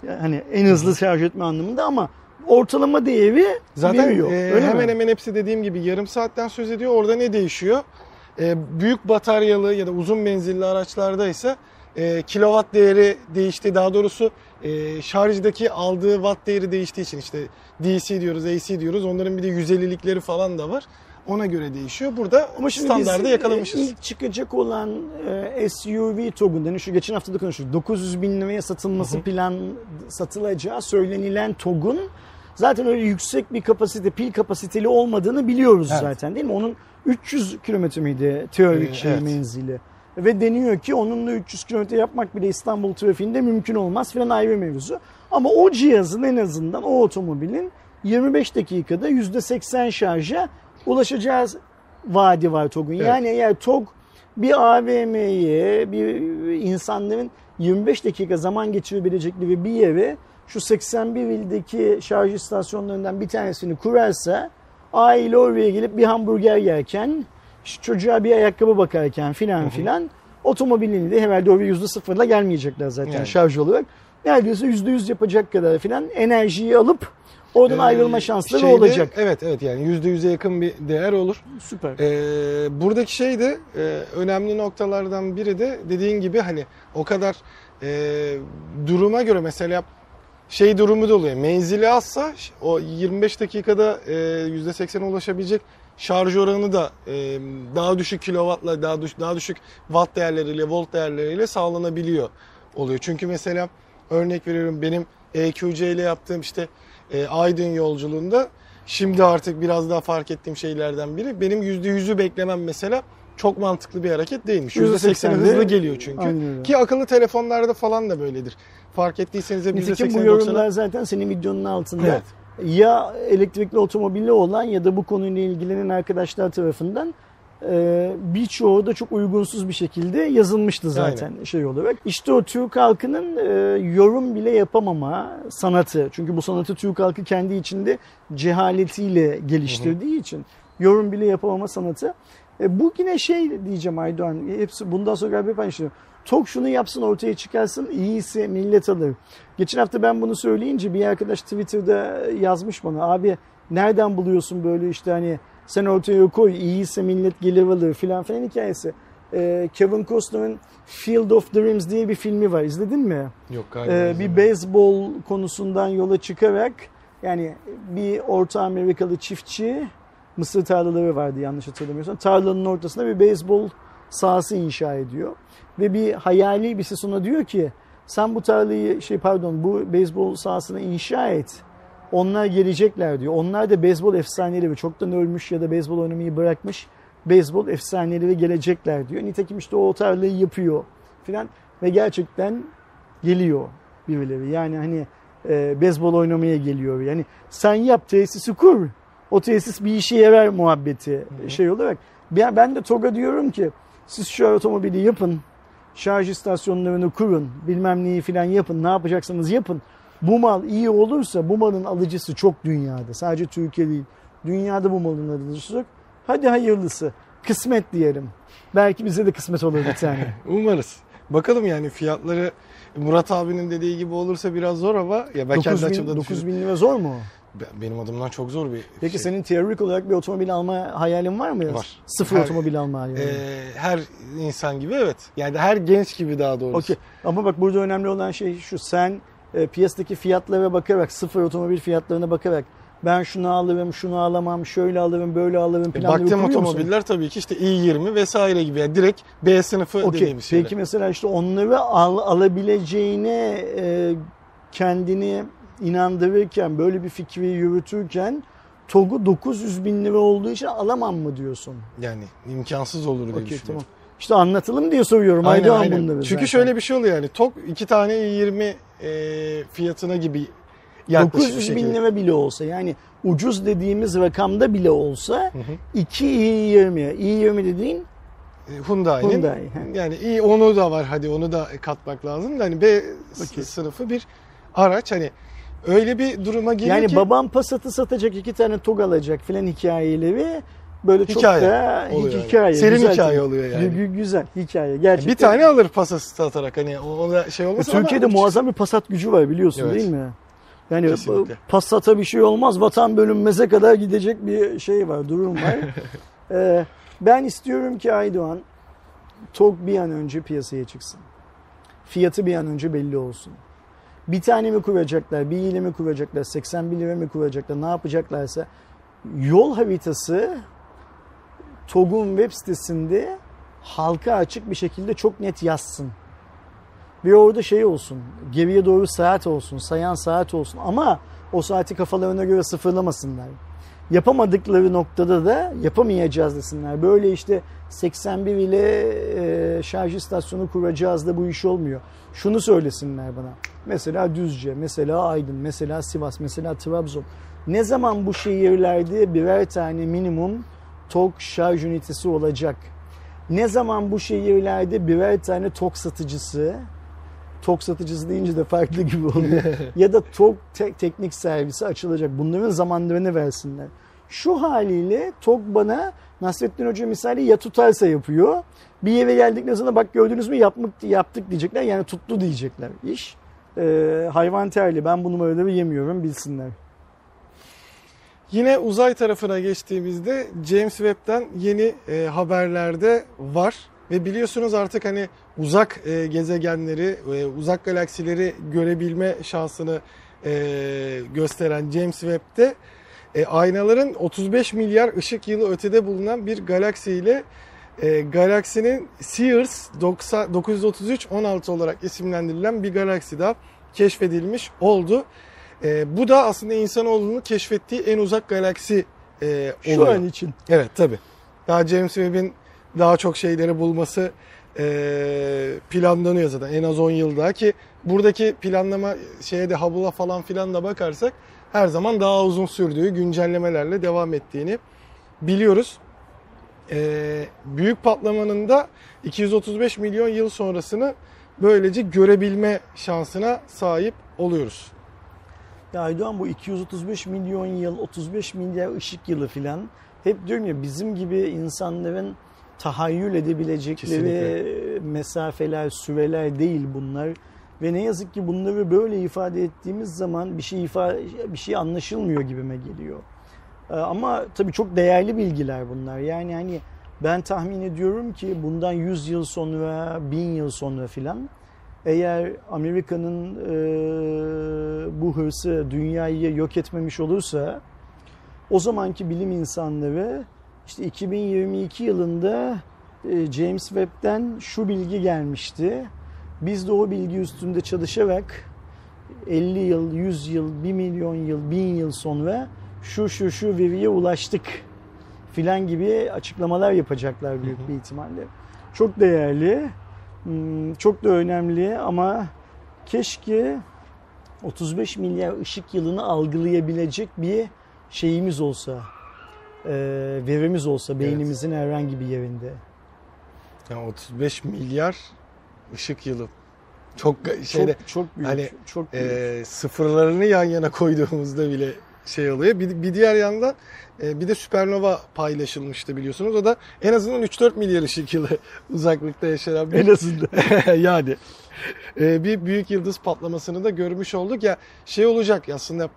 Yani hani en hızlı şarj etme anlamında ama ortalama değeri Zaten veriyor. e, Öyle hemen mi? hemen hepsi dediğim gibi yarım saatten söz ediyor. Orada ne değişiyor? E, büyük bataryalı ya da uzun menzilli araçlarda ise e, kilowatt değeri değişti. Daha doğrusu e, şarjdaki aldığı watt değeri değiştiği için işte DC diyoruz, AC diyoruz. Onların bir de 150'likleri falan da var. Ona göre değişiyor. Burada Ama şimdi standardı biz, yakalamışız. e, ilk çıkacak olan e, SUV yani şu geçen hafta da konuştuk. 900 bin liraya satılması plan satılacağı söylenilen TOG'un zaten öyle yüksek bir kapasite, pil kapasiteli olmadığını biliyoruz Evet. zaten değil mi? Onun 300 kilometre miydi teorik Ee, şey evet. menzili? Ve deniyor ki onunla 300 kilometre yapmak bile İstanbul trafiğinde mümkün olmaz filan ayrı mevzu. Ama o cihazın en azından o otomobilin 25 dakikada %80 şarja ulaşacağız vaadi var TOG'un. Evet. Yani eğer TOG bir AVM'ye, bir insanların 25 dakika zaman geçirebilecekleri bir yere şu 81 ildeki şarj istasyonlarından bir tanesini kurarsa aile oraya gelip bir hamburger yerken, işte çocuğa bir ayakkabı bakarken filan filan otomobilini de herhalde oraya yüzde sıfırla gelmeyecekler zaten Yani. şarj olarak. Neredeyse yüzde yüz yapacak kadar filan enerjiyi alıp oradan Ee, ayrılma şansları şeyde- olacak. Evet evet yani %100'e yakın bir değer olur. Süper. Ee, buradaki şey de e, önemli noktalardan biri de dediğin gibi hani o kadar e, duruma göre mesela şey durumu da oluyor. Menzili azsa o 25 dakikada e, %80'e ulaşabilecek şarj oranı da e, daha düşük kilowattla daha düşük, daha düşük watt değerleriyle volt değerleriyle sağlanabiliyor oluyor. Çünkü mesela örnek veriyorum benim EQC ile yaptığım işte e, Aydın yolculuğunda şimdi artık biraz daha fark ettiğim şeylerden biri benim %100'ü beklemem mesela çok mantıklı bir hareket değilmiş. %80 %80'de hızlı geliyor çünkü. Ki akıllı telefonlarda falan da böyledir. Fark ettiyseniz hep Nitekim bu %80 yorumlar 90'a zaten senin videonun altında. Evet. Ya elektrikli otomobili olan ya da bu konuyla ilgilenen arkadaşlar tarafından e, birçoğu da çok uygunsuz bir şekilde yazılmıştı zaten şey olarak. İşte o Türk halkının e, yorum bile yapamama sanatı. Çünkü bu sanatı Türk halkı kendi içinde cehaletiyle geliştirdiği için yorum bile yapamama sanatı. E, bu yine şey diyeceğim Aydoğan. Hepsi bundan sonra galiba hep aynı TOG şunu yapsın ortaya çıkarsın iyiyse millet alır. Geçen hafta ben bunu söyleyince bir arkadaş Twitter'da yazmış bana abi nereden buluyorsun böyle işte hani sen ortaya koy iyiyse millet gelir alır filan filan hikayesi. Ee, Kevin Costner'ın Field of Dreams diye bir filmi var izledin mi? Yok galiba. Ee, bir beyzbol konusundan yola çıkarak yani bir Orta Amerikalı çiftçi mısır tarlaları vardı yanlış hatırlamıyorsam. Tarlanın ortasında bir beyzbol sahası inşa ediyor. Ve bir hayali bir ses ona diyor ki sen bu tarlayı şey pardon bu beyzbol sahasını inşa et. Onlar gelecekler diyor. Onlar da beyzbol efsaneleri çoktan ölmüş ya da beyzbol oynamayı bırakmış beyzbol efsaneleri gelecekler diyor. Nitekim işte o tarlayı yapıyor filan ve gerçekten geliyor birileri. Yani hani e, beyzbol oynamaya geliyor. Yani sen yap tesisi kur. O tesis bir işe yarar muhabbeti şey olarak. Ben, ben de TOG'a diyorum ki siz şu otomobili yapın. Şarj istasyonlarını kurun. Bilmem neyi filan yapın. Ne yapacaksanız yapın. Bu mal iyi olursa bu malın alıcısı çok dünyada. Sadece Türkiye değil. Dünyada bu malın alıcısı çok. Hadi hayırlısı. Kısmet diyelim. Belki bize de kısmet olur bir tane. (laughs) Umarız. Bakalım yani fiyatları Murat abinin dediği gibi olursa biraz zor ama ya ben kendi 9 bin, açımdan 9 düşünüyorum. bin lira zor mu? Ben- Benim adımdan çok zor bir Peki şey. senin teorik olarak bir otomobil alma hayalin var mı? Var. Sıfır Her- otomobil alma hayalin. Ee, her insan gibi evet. Yani her genç gibi daha doğrusu. Okey. Ama bak burada önemli olan şey şu. Sen e, piyasadaki fiyatlara bakarak, sıfır otomobil fiyatlarına bakarak ben şunu alırım, şunu alamam, şöyle alırım, böyle alırım E, planları Baktığım kuruyor musun? otomobiller tabii ki işte i20 vesaire gibi. Yani direkt B sınıfı Okey. dediğimiz şeyler. Peki mesela işte onları al, alabileceğine e, kendini inandırırken, böyle bir fikri yürütürken TOG'u 900 bin lira olduğu için alamam mı diyorsun? Yani imkansız olur diye Okey düşünüyorum. tamam. İşte anlatalım diye soruyorum. Aynen, Aydoğan aynen. bunları Çünkü zaten. şöyle bir şey oluyor yani. TOG iki tane i20 e, fiyatına gibi yaklaşık bir 900 bin lira bile olsa yani ucuz dediğimiz rakamda bile olsa Hı hı. 2 i20. i20 dediğin E, Hyundai'nin Hyundai, yani i onu da var hadi onu da katmak lazım da hani B Okey. sınıfı bir araç hani öyle bir duruma geliyor yani ki babam Passat'ı satacak iki tane TOG alacak filan hikayeleri böyle çok Hikaye da oluyor yani. hikaye. Serin güzel hikaye oluyor yani. Gü- Güzel hikaye gerçekten. bir tane alır pasası satarak hani o o da şey E, olmasın ama Türkiye'de muazzam bir Passat gücü var biliyorsun Evet. değil mi? Yani Kesinlikle. Passat'a bir şey olmaz. Vatan bölünmeze kadar gidecek bir şey var, durum var. (laughs) Ee, ben istiyorum ki Aydoğan TOG bir an önce piyasaya çıksın. Fiyatı bir an önce belli olsun. Bir tane mi kuracaklar, bir ile mi kuracaklar, 81 lira mi kuracaklar, ne yapacaklarsa yol haritası TOG'un web sitesinde halka açık bir şekilde çok net yazsın. Ve orada şey olsun, geriye doğru saat olsun, sayan saat olsun ama o saati kafalarına göre sıfırlamasınlar. Yapamadıkları noktada da yapamayacağız desinler. Böyle işte 81 ile e, şarj istasyonu kuracağız da bu iş olmuyor. Şunu söylesinler bana. Mesela Düzce, mesela Aydın, mesela Sivas, mesela Trabzon. Ne zaman bu şehirlerde birer tane minimum TOG şarj ünitesi olacak? Ne zaman bu şehirlerde birer tane TOG satıcısı, TOG satıcısı deyince de farklı gibi (laughs) oluyor. ya da TOG te- teknik servisi açılacak. Bunların zamanlarını versinler. Şu haliyle TOG bana Nasrettin Hoca misali ya tutarsa yapıyor. Bir yere geldikten sonra bak gördünüz mü yapmak, yaptık diyecekler. Yani tuttu diyecekler iş. Ee, hayvan terli ben bu numaraları yemiyorum bilsinler. Yine uzay tarafına geçtiğimizde James Webb'den yeni e, haberlerde var ve biliyorsunuz artık hani uzak e, gezegenleri, e, uzak galaksileri görebilme şansını e, gösteren James Webb'de e, aynaların 35 milyar ışık yılı ötede bulunan bir galaksiyle e, galaksinin Sears 90 933-16 olarak isimlendirilen bir galaksi daha keşfedilmiş oldu. E, bu da aslında insanoğlunun keşfettiği en uzak galaksi e, Şu oluyor. an için. Evet tabi. Daha James Webb'in daha çok şeyleri bulması e, planlanıyor zaten en az 10 yıl daha ki buradaki planlama şeye de Hubble'a falan filan da bakarsak her zaman daha uzun sürdüğü güncellemelerle devam ettiğini biliyoruz. E, büyük patlamanın da 235 milyon yıl sonrasını böylece görebilme şansına sahip oluyoruz. Ya Aydoğan bu 235 milyon yıl, 35 milyar ışık yılı filan. Hep diyorum ya bizim gibi insanların tahayyül edebilecekleri Kesinlikle. mesafeler, süreler değil bunlar. Ve ne yazık ki bunları böyle ifade ettiğimiz zaman bir şey ifade, bir şey anlaşılmıyor gibime geliyor. Ee, Ama tabii çok değerli bilgiler bunlar. Yani hani ben tahmin ediyorum ki bundan 100 yıl sonra, 1000 yıl sonra filan eğer Amerika'nın e, bu hırsı dünyayı yok etmemiş olursa o zamanki bilim insanları işte 2022 yılında e, James Webb'den şu bilgi gelmişti. Biz de o bilgi üstünde çalışarak 50 yıl, 100 yıl, 1 milyon yıl, 1000 yıl sonra şu şu şu veriye ulaştık filan gibi açıklamalar yapacaklar büyük bir ihtimalle. Çok değerli, hmm, çok da önemli ama keşke 35 milyar ışık yılını algılayabilecek bir şeyimiz olsa, e, verimiz olsa beynimizin herhangi bir yerinde. Yani 35 milyar ışık yılı. Çok şeyde çok çok büyük. hani, çok büyük. e, sıfırlarını yan yana koyduğumuzda bile şey oluyor. Bir, bir diğer yandan e, bir de süpernova paylaşılmıştı biliyorsunuz. O da en azından 3-4 milyar ışık yılı (laughs) uzaklıkta yaşanan bir en azından. (laughs) yani e, bir büyük yıldız patlamasını da görmüş olduk ya şey olacak aslında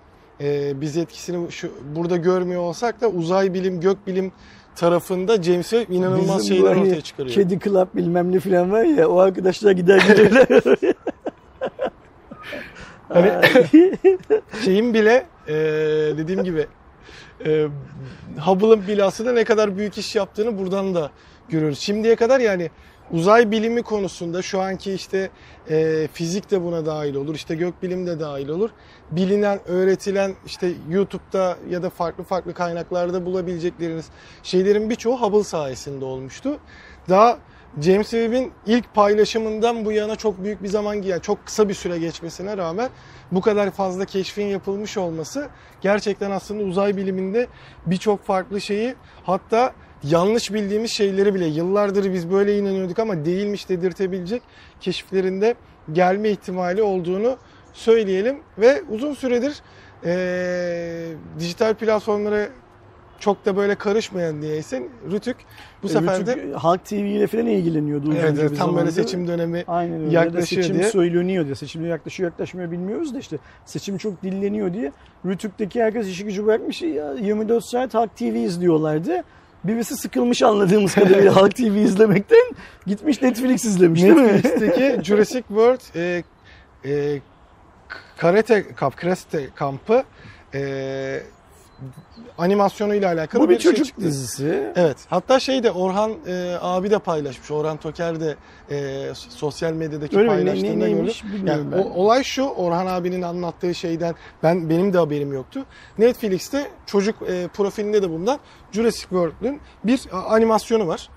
e, biz etkisini şu burada görmüyor olsak da uzay bilim gök bilim tarafında James Webb inanılmaz Bizim şeyler ortaya çıkarıyor. Kedi Club bilmem ne falan var ya o arkadaşlar gider gelirler. (laughs) Hani- (laughs) Şeyin bile e, dediğim gibi e, Hubble'ın bile aslında ne kadar büyük iş yaptığını buradan da görüyoruz. Şimdiye kadar yani uzay bilimi konusunda şu anki işte e, fizik de buna dahil olur, işte gökbilim de dahil olur. Bilinen, öğretilen işte YouTube'da ya da farklı farklı kaynaklarda bulabilecekleriniz şeylerin birçoğu Hubble sayesinde olmuştu. Daha James Webb'in ilk paylaşımından bu yana çok büyük bir zaman yani çok kısa bir süre geçmesine rağmen bu kadar fazla keşfin yapılmış olması gerçekten aslında uzay biliminde birçok farklı şeyi hatta yanlış bildiğimiz şeyleri bile yıllardır biz böyle inanıyorduk ama değilmiş dedirtebilecek keşiflerinde gelme ihtimali olduğunu söyleyelim ve uzun süredir eee, dijital platformlara çok da böyle karışmayan niyeyse Rütük bu sefer de Rütük Halk TV ile falan ilgileniyordu evet, evet, tam böyle seçim dönemi Aynen öyle. yaklaşıyor seçim diye. söyleniyor diye. Seçim yaklaşıyor yaklaşmıyor bilmiyoruz da işte seçim çok dilleniyor diye. Rütük'teki herkes işi gücü bırakmış ya 24 saat Halk TV izliyorlardı. Birisi sıkılmış anladığımız kadarıyla (laughs) Halk TV izlemekten gitmiş Netflix izlemiş değil mi? Netflix'teki (laughs) Jurassic World e, e, Karate Kamp, Karate Kampı e, animasyonuyla alakalı Bu bir bir şey çocuk çıktı. dizisi. Evet. Hatta şey de Orhan e, abi de paylaşmış. Orhan Toker de e, sosyal medyadaki Öyle? Ne, paylaştığında ne, gördüm. neymiş Yani ben. o, olay şu Orhan abinin anlattığı şeyden ben benim de haberim yoktu. Netflix'te çocuk e, profilinde de bundan Jurassic World'ün bir animasyonu var.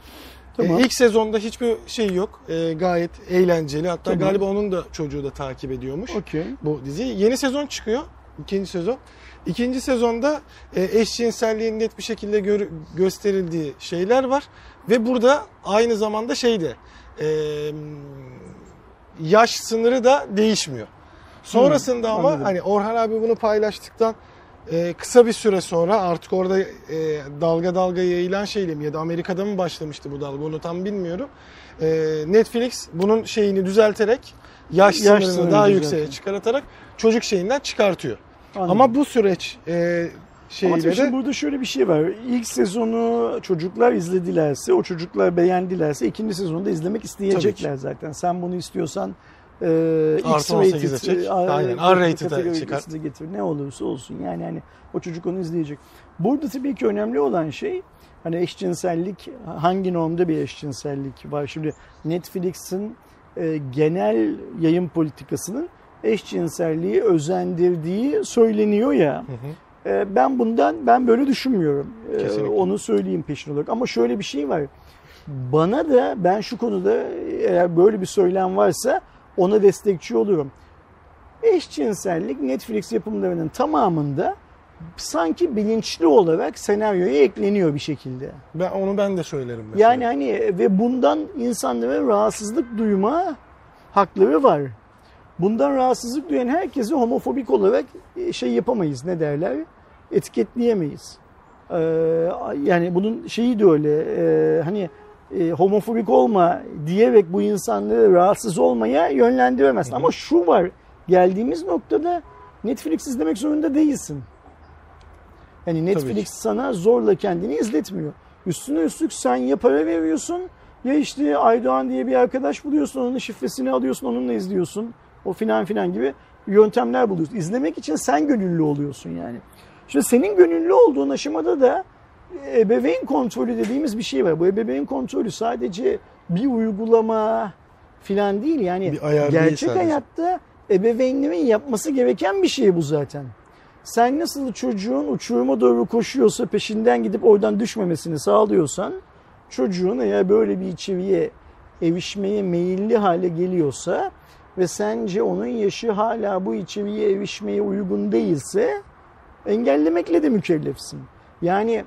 Tamam. E, ilk sezonda hiçbir şey yok. E, gayet eğlenceli. Hatta Tamam. galiba onun da çocuğu da takip ediyormuş Okey. bu dizi. Yeni sezon çıkıyor. İkinci sezon. İkinci sezonda e, eşcinselliğin net bir şekilde gör- gösterildiği şeyler var. Ve burada aynı zamanda şey de e, yaş sınırı da değişmiyor. Sonrasında ama anladım. hani Orhan abi bunu paylaştıktan e, kısa bir süre sonra artık orada e, dalga dalga yayılan şeyle mi ya da Amerika'da mı başlamıştı bu dalga onu tam bilmiyorum. E, Netflix bunun şeyini düzelterek yaş, Yaş sınırını sınırını daha yükseğe çıkartarak çocuk şeyinden çıkartıyor. Anladım. Ama bu süreç e, Ama şeyle tabii şimdi burada şöyle bir şey var. İlk sezonu çocuklar izledilerse, o çocuklar beğendilerse ikinci sezonu da izlemek isteyecekler zaten. Sen bunu istiyorsan e, X-rated, 18'e çek. e, Aynen, R-rated'a çıkar. getir. Ne olursa olsun. Yani hani o çocuk onu izleyecek. Burada tabii ki önemli olan şey hani eşcinsellik hangi normda bir eşcinsellik var? Şimdi Netflix'in e, genel yayın politikasının eşcinselliği özendirdiği söyleniyor ya. E, Ben bundan ben böyle düşünmüyorum. E, Kesinlikle. Onu söyleyeyim peşin olarak. Ama şöyle bir şey var. Bana da ben şu konuda eğer böyle bir söylem varsa ona destekçi oluyorum. Eşcinsellik Netflix yapımlarının tamamında sanki bilinçli olarak senaryoya ekleniyor bir şekilde. ben onu ben de söylerim mesela. Yani hani ve bundan insanlara rahatsızlık duyma hakları var. Bundan rahatsızlık duyan herkesi homofobik olarak e, şey yapamayız ne derler etiketleyemeyiz. Ee, yani bunun şeyi de öyle e, hani e, homofobik olma diyerek bu insanları rahatsız olmaya yönlendiremezsin. Ama şu var geldiğimiz noktada Netflix izlemek zorunda değilsin. Yani Netflix sana zorla kendini izletmiyor. Üstüne üstlük sen ya para veriyorsun ya işte Aydoğan diye bir arkadaş buluyorsun, onun şifresini alıyorsun, onunla izliyorsun. O filan filan gibi yöntemler buluyorsun. İzlemek için sen gönüllü oluyorsun yani. İşte senin gönüllü olduğun aşamada da ebeveyn kontrolü dediğimiz bir şey var. Bu ebeveyn kontrolü sadece bir uygulama filan değil. Yani Bir gerçek değil hayatta ebeveynlerin yapması gereken bir şey bu zaten. Sen nasıl çocuğun uçuruma doğru koşuyorsa peşinden gidip oradan düşmemesini sağlıyorsan çocuğun eğer böyle bir içeriğe erişmeye meyilli hale geliyorsa ve sence onun yaşı hala bu içeriğe erişmeye uygun değilse engellemekle de mükellefsin. Yani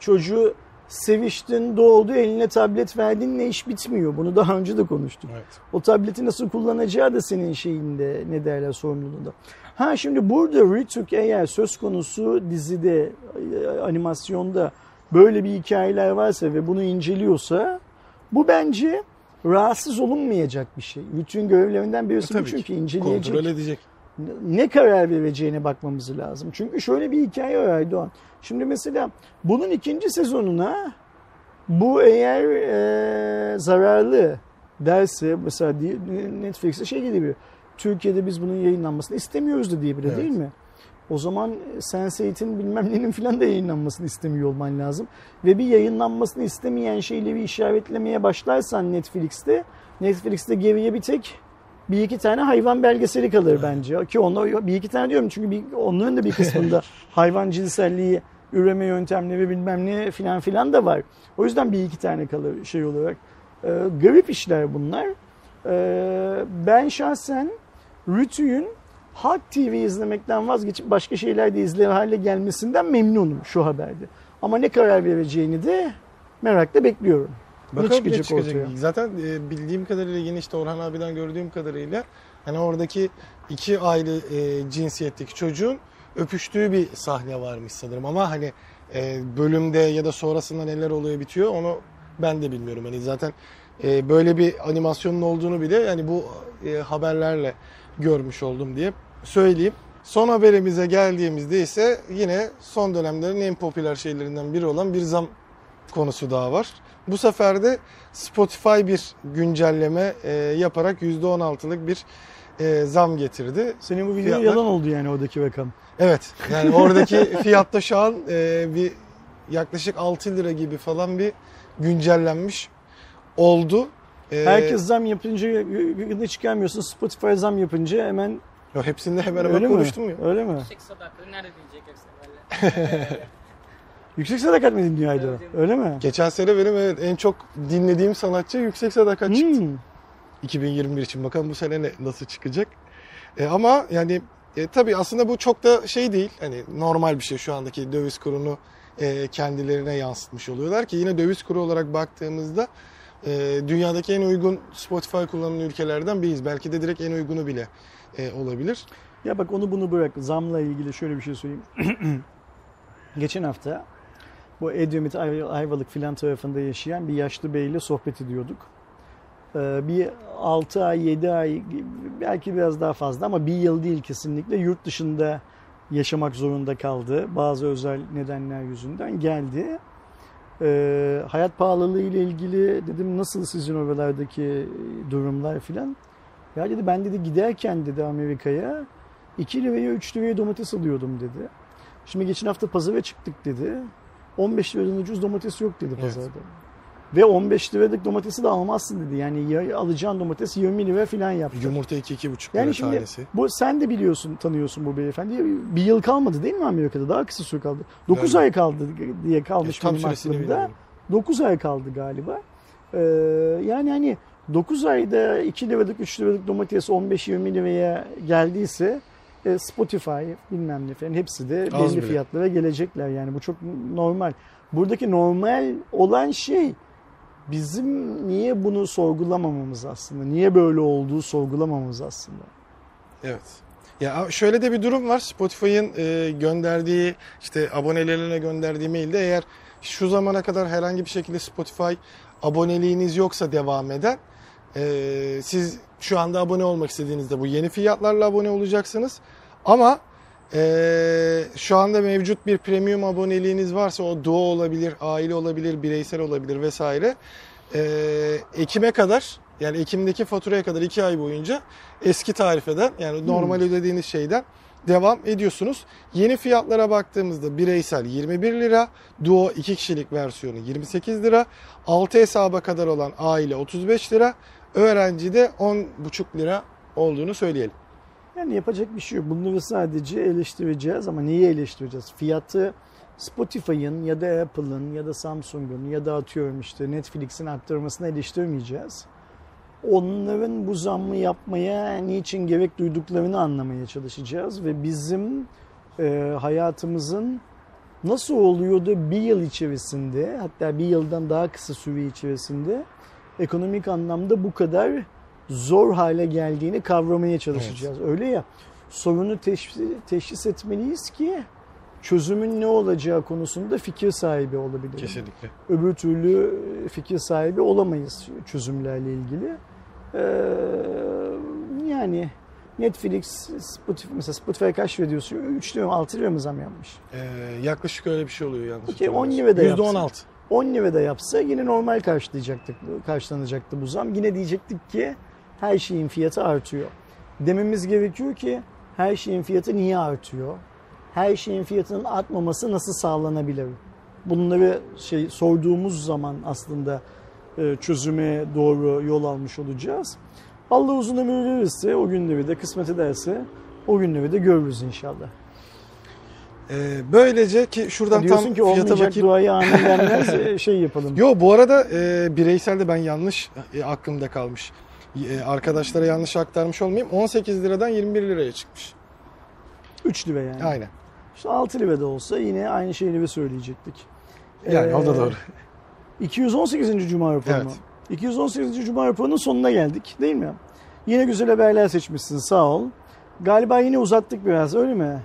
çocuğu seviştin, doğdu, eline tablet verdin ne iş bitmiyor. Bunu daha önce de konuştuk. Evet. O tableti nasıl kullanacağı da senin şeyinde ne derler sorumluluğunda. Ha şimdi burada Rütük eğer söz konusu dizide, e, animasyonda böyle bir hikayeler varsa ve bunu inceliyorsa bu bence rahatsız olunmayacak bir şey. Rütük'ün görevlerinden birisi bu Tabii çünkü ki. inceleyecek Kontrol edecek. ne karar vereceğine bakmamız lazım. Çünkü şöyle bir hikaye var Aydoğan. Şimdi mesela bunun ikinci sezonuna bu eğer e, zararlı derse mesela Netflix'e şey geliyor. Türkiye'de biz bunun yayınlanmasını istemiyoruz da diyebilir Evet. değil mi? O zaman Sense8'in bilmem nenin filan da yayınlanmasını istemiyor olman lazım. Ve bir yayınlanmasını istemeyen şeyleri işaretlemeye başlarsan Netflix'te, Netflix'te geriye bir tek bir iki tane hayvan belgeseli kalır bence. Ki onlar bir iki tane diyorum çünkü bir, onların da bir kısmında (laughs) hayvan cinselliği, üreme yöntemleri bilmem ne filan filan da var. O yüzden bir iki tane kalır şey olarak. Ee, garip işler bunlar. Ee, ben şahsen Rütü'nün Halk TV izlemekten vazgeçip başka şeyler de izler hale gelmesinden memnunum şu haberde. Ama ne karar vereceğini de merakla bekliyorum. Bakalım ne ne çıkacak, çıkacak. ortaya? Zaten e, bildiğim kadarıyla yine işte Orhan abiden gördüğüm kadarıyla hani oradaki iki aile e, cinsiyetteki çocuğun öpüştüğü bir sahne varmış sanırım ama hani e, bölümde ya da sonrasında neler oluyor bitiyor onu ben de bilmiyorum. Hani zaten e, böyle bir animasyonun olduğunu bile yani bu e, haberlerle görmüş oldum diye söyleyeyim. Son haberimize geldiğimizde ise yine son dönemlerin en popüler şeylerinden biri olan bir zam konusu daha var. Bu sefer de Spotify bir güncelleme e, yaparak %16'lık bir e, zam getirdi. Senin bu video Fiyatlar- yalan oldu yani oradaki rakam. Evet yani (laughs) oradaki fiyatta şu an e, bir yaklaşık 6 lira gibi falan bir güncellenmiş oldu. E, Herkes zam yapınca yine çıkarmıyorsun. Spotify zam yapınca hemen ya hepsinde hemen öyle hemen mi? konuştum ya. Öyle mi? Yüksek sadakları nerede dinleyecek yoksa böyle? (laughs) Yüksek sadakat mı dinliyordu? Evet. Öyle mi? Geçen sene benim evet en çok dinlediğim sanatçı Yüksek Sadakat çıktı. Hmm. 2021 için. Bakalım bu sene ne, nasıl çıkacak. E, ama yani e, tabii aslında bu çok da şey değil. Hani normal bir şey şu andaki döviz kurunu e, kendilerine yansıtmış oluyorlar ki yine döviz kuru olarak baktığımızda e, dünyadaki en uygun Spotify kullanan ülkelerden biriyiz. Belki de direkt en uygunu bile e, olabilir. Ya bak onu bunu bırak. Zamla ilgili şöyle bir şey söyleyeyim. (clears throat) Geçen hafta bu Edremit Ay- Ayvalık filan tarafında yaşayan bir yaşlı beyle sohbet ediyorduk. Ee, Bir 6 ay, 7 ay, belki biraz daha fazla ama bir yıl değil kesinlikle yurt dışında yaşamak zorunda kaldı. Bazı özel nedenler yüzünden geldi. Ee, hayat pahalılığı ile ilgili dedim nasıl sizin oralardaki durumlar filan. Ya dedi ben dedi giderken dedi Amerika'ya 2 liraya 3 liraya domates alıyordum dedi. Şimdi geçen hafta pazara çıktık dedi. 15 liradan ucuz domates yok dedi Evet. pazarda. Ve 15 liralık domatesi de almazsın dedi. Yani ya- alacağın domates 20 lira falan yaptı. Yumurta 2-2,5 lira Yani şimdi tanesi. bu sen de biliyorsun, tanıyorsun bu beyefendi. Bir yıl kalmadı değil mi Amerika'da? Daha kısa süre kaldı. 9 Yani. ay kaldı diye kalmış E, tam benim aklımda. bilmiyorum. 9 ay kaldı galiba. Ee, yani hani 9 ayda 2 liralık 3 liralık domates 15-20 liraya geldiyse e, Spotify bilmem ne falan hepsi de Az belli bile. fiyatlara gelecekler. Yani bu çok normal. Buradaki normal olan şey bizim niye bunu sorgulamamamız aslında. Niye böyle olduğu sorgulamamamız aslında. Evet. Ya şöyle de bir durum var. Spotify'ın e, gönderdiği işte abonelerine gönderdiği mailde eğer şu zamana kadar herhangi bir şekilde Spotify aboneliğiniz yoksa devam eden e, siz şu anda abone olmak istediğinizde bu yeni fiyatlarla abone olacaksınız. Ama e, şu anda mevcut bir premium aboneliğiniz varsa o duo olabilir, aile olabilir, bireysel olabilir vesaire. E, Ekim'e kadar yani Ekim'deki faturaya kadar 2 ay boyunca eski tarifeden yani normal ödediğiniz şeyden devam ediyorsunuz. Yeni fiyatlara baktığımızda bireysel 21 lira, duo 2 kişilik versiyonu 28 lira, 6 hesaba kadar olan aile 35 lira, öğrenci de 10,5 lira olduğunu söyleyelim. Yani yapacak bir şey yok. Bunları sadece eleştireceğiz ama neyi eleştireceğiz? Fiyatı Spotify'ın ya da Apple'ın ya da Samsung'un ya da atıyorum işte Netflix'in arttırmasını eleştirmeyeceğiz. Onların bu zammı yapmaya niçin gerek duyduklarını anlamaya çalışacağız ve bizim e, hayatımızın nasıl oluyor da bir yıl içerisinde hatta bir yıldan daha kısa süre içerisinde ekonomik anlamda bu kadar zor hale geldiğini kavramaya çalışacağız. Öyle ya sorunu teşhis, teşhis etmeliyiz ki çözümün ne olacağı konusunda fikir sahibi olabiliriz. Kesinlikle. Öbür türlü fikir sahibi olamayız çözümlerle ilgili. Ee, yani Netflix, Spotify, mesela Spotify kaç lira diyorsun? 3 lira mı 6 lira mı zam yapmış? Ee, yaklaşık öyle bir şey oluyor yanlış. Okey, 10 hatırlamıyorsam. lira da yapsın. %16. 10 lira da yapsa yine normal karşılayacaktık, karşılanacaktı bu zam. Yine diyecektik ki her şeyin fiyatı artıyor. Dememiz gerekiyor ki her şeyin fiyatı niye artıyor? Her şeyin fiyatının artmaması nasıl sağlanabilir? Bunları şey sorduğumuz zaman aslında e, çözüme doğru yol almış olacağız. Allah uzun ömür verirse o günleri de kısmet ederse o günleri de görürüz inşallah. Ee, böylece ki şuradan Diyorsun tam ki fiyata bakayım. duayı amin denmez (laughs) e, şey yapalım. Yo bu arada e, bireyselde ben yanlış e, aklımda kalmış. E, arkadaşlara yanlış aktarmış olmayayım. 18 liradan 21 liraya çıkmış. 3 lira yani. Aynen. İşte 6 lira da olsa yine aynı şeyleri söyleyecektik. Yani o da Ee, doğru. 218. Cuma raporu? Evet. 218. Cuma raporunun sonuna geldik değil mi? Yine güzel haberler seçmişsin sağ ol. Galiba yine uzattık biraz öyle mi?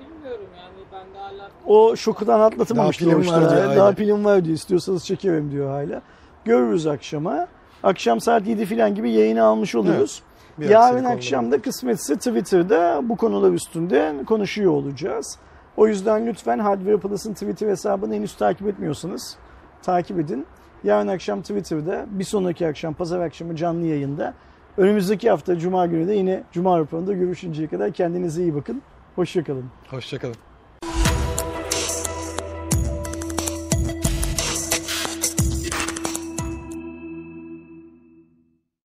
Bilmiyorum yani ben de hala O şokudan atlatamamıştı Daha pilim var diyor, Daha aynen. pilim var diyor. İstiyorsanız çekerim diyor hala. Görürüz akşama. Akşam saat 7 falan gibi yayını almış oluyoruz. Bir Yarın akşam da kısmetse Twitter'da bu konular üstünde konuşuyor olacağız. O yüzden lütfen Hardware Plus'ın Twitter hesabını henüz takip etmiyorsanız takip edin. Yarın akşam Twitter'da, bir sonraki akşam pazar akşamı canlı yayında. Önümüzdeki hafta Cuma günü de yine Cuma raporunda görüşünceye kadar kendinize iyi bakın. Hoşçakalın. Hoşçakalın.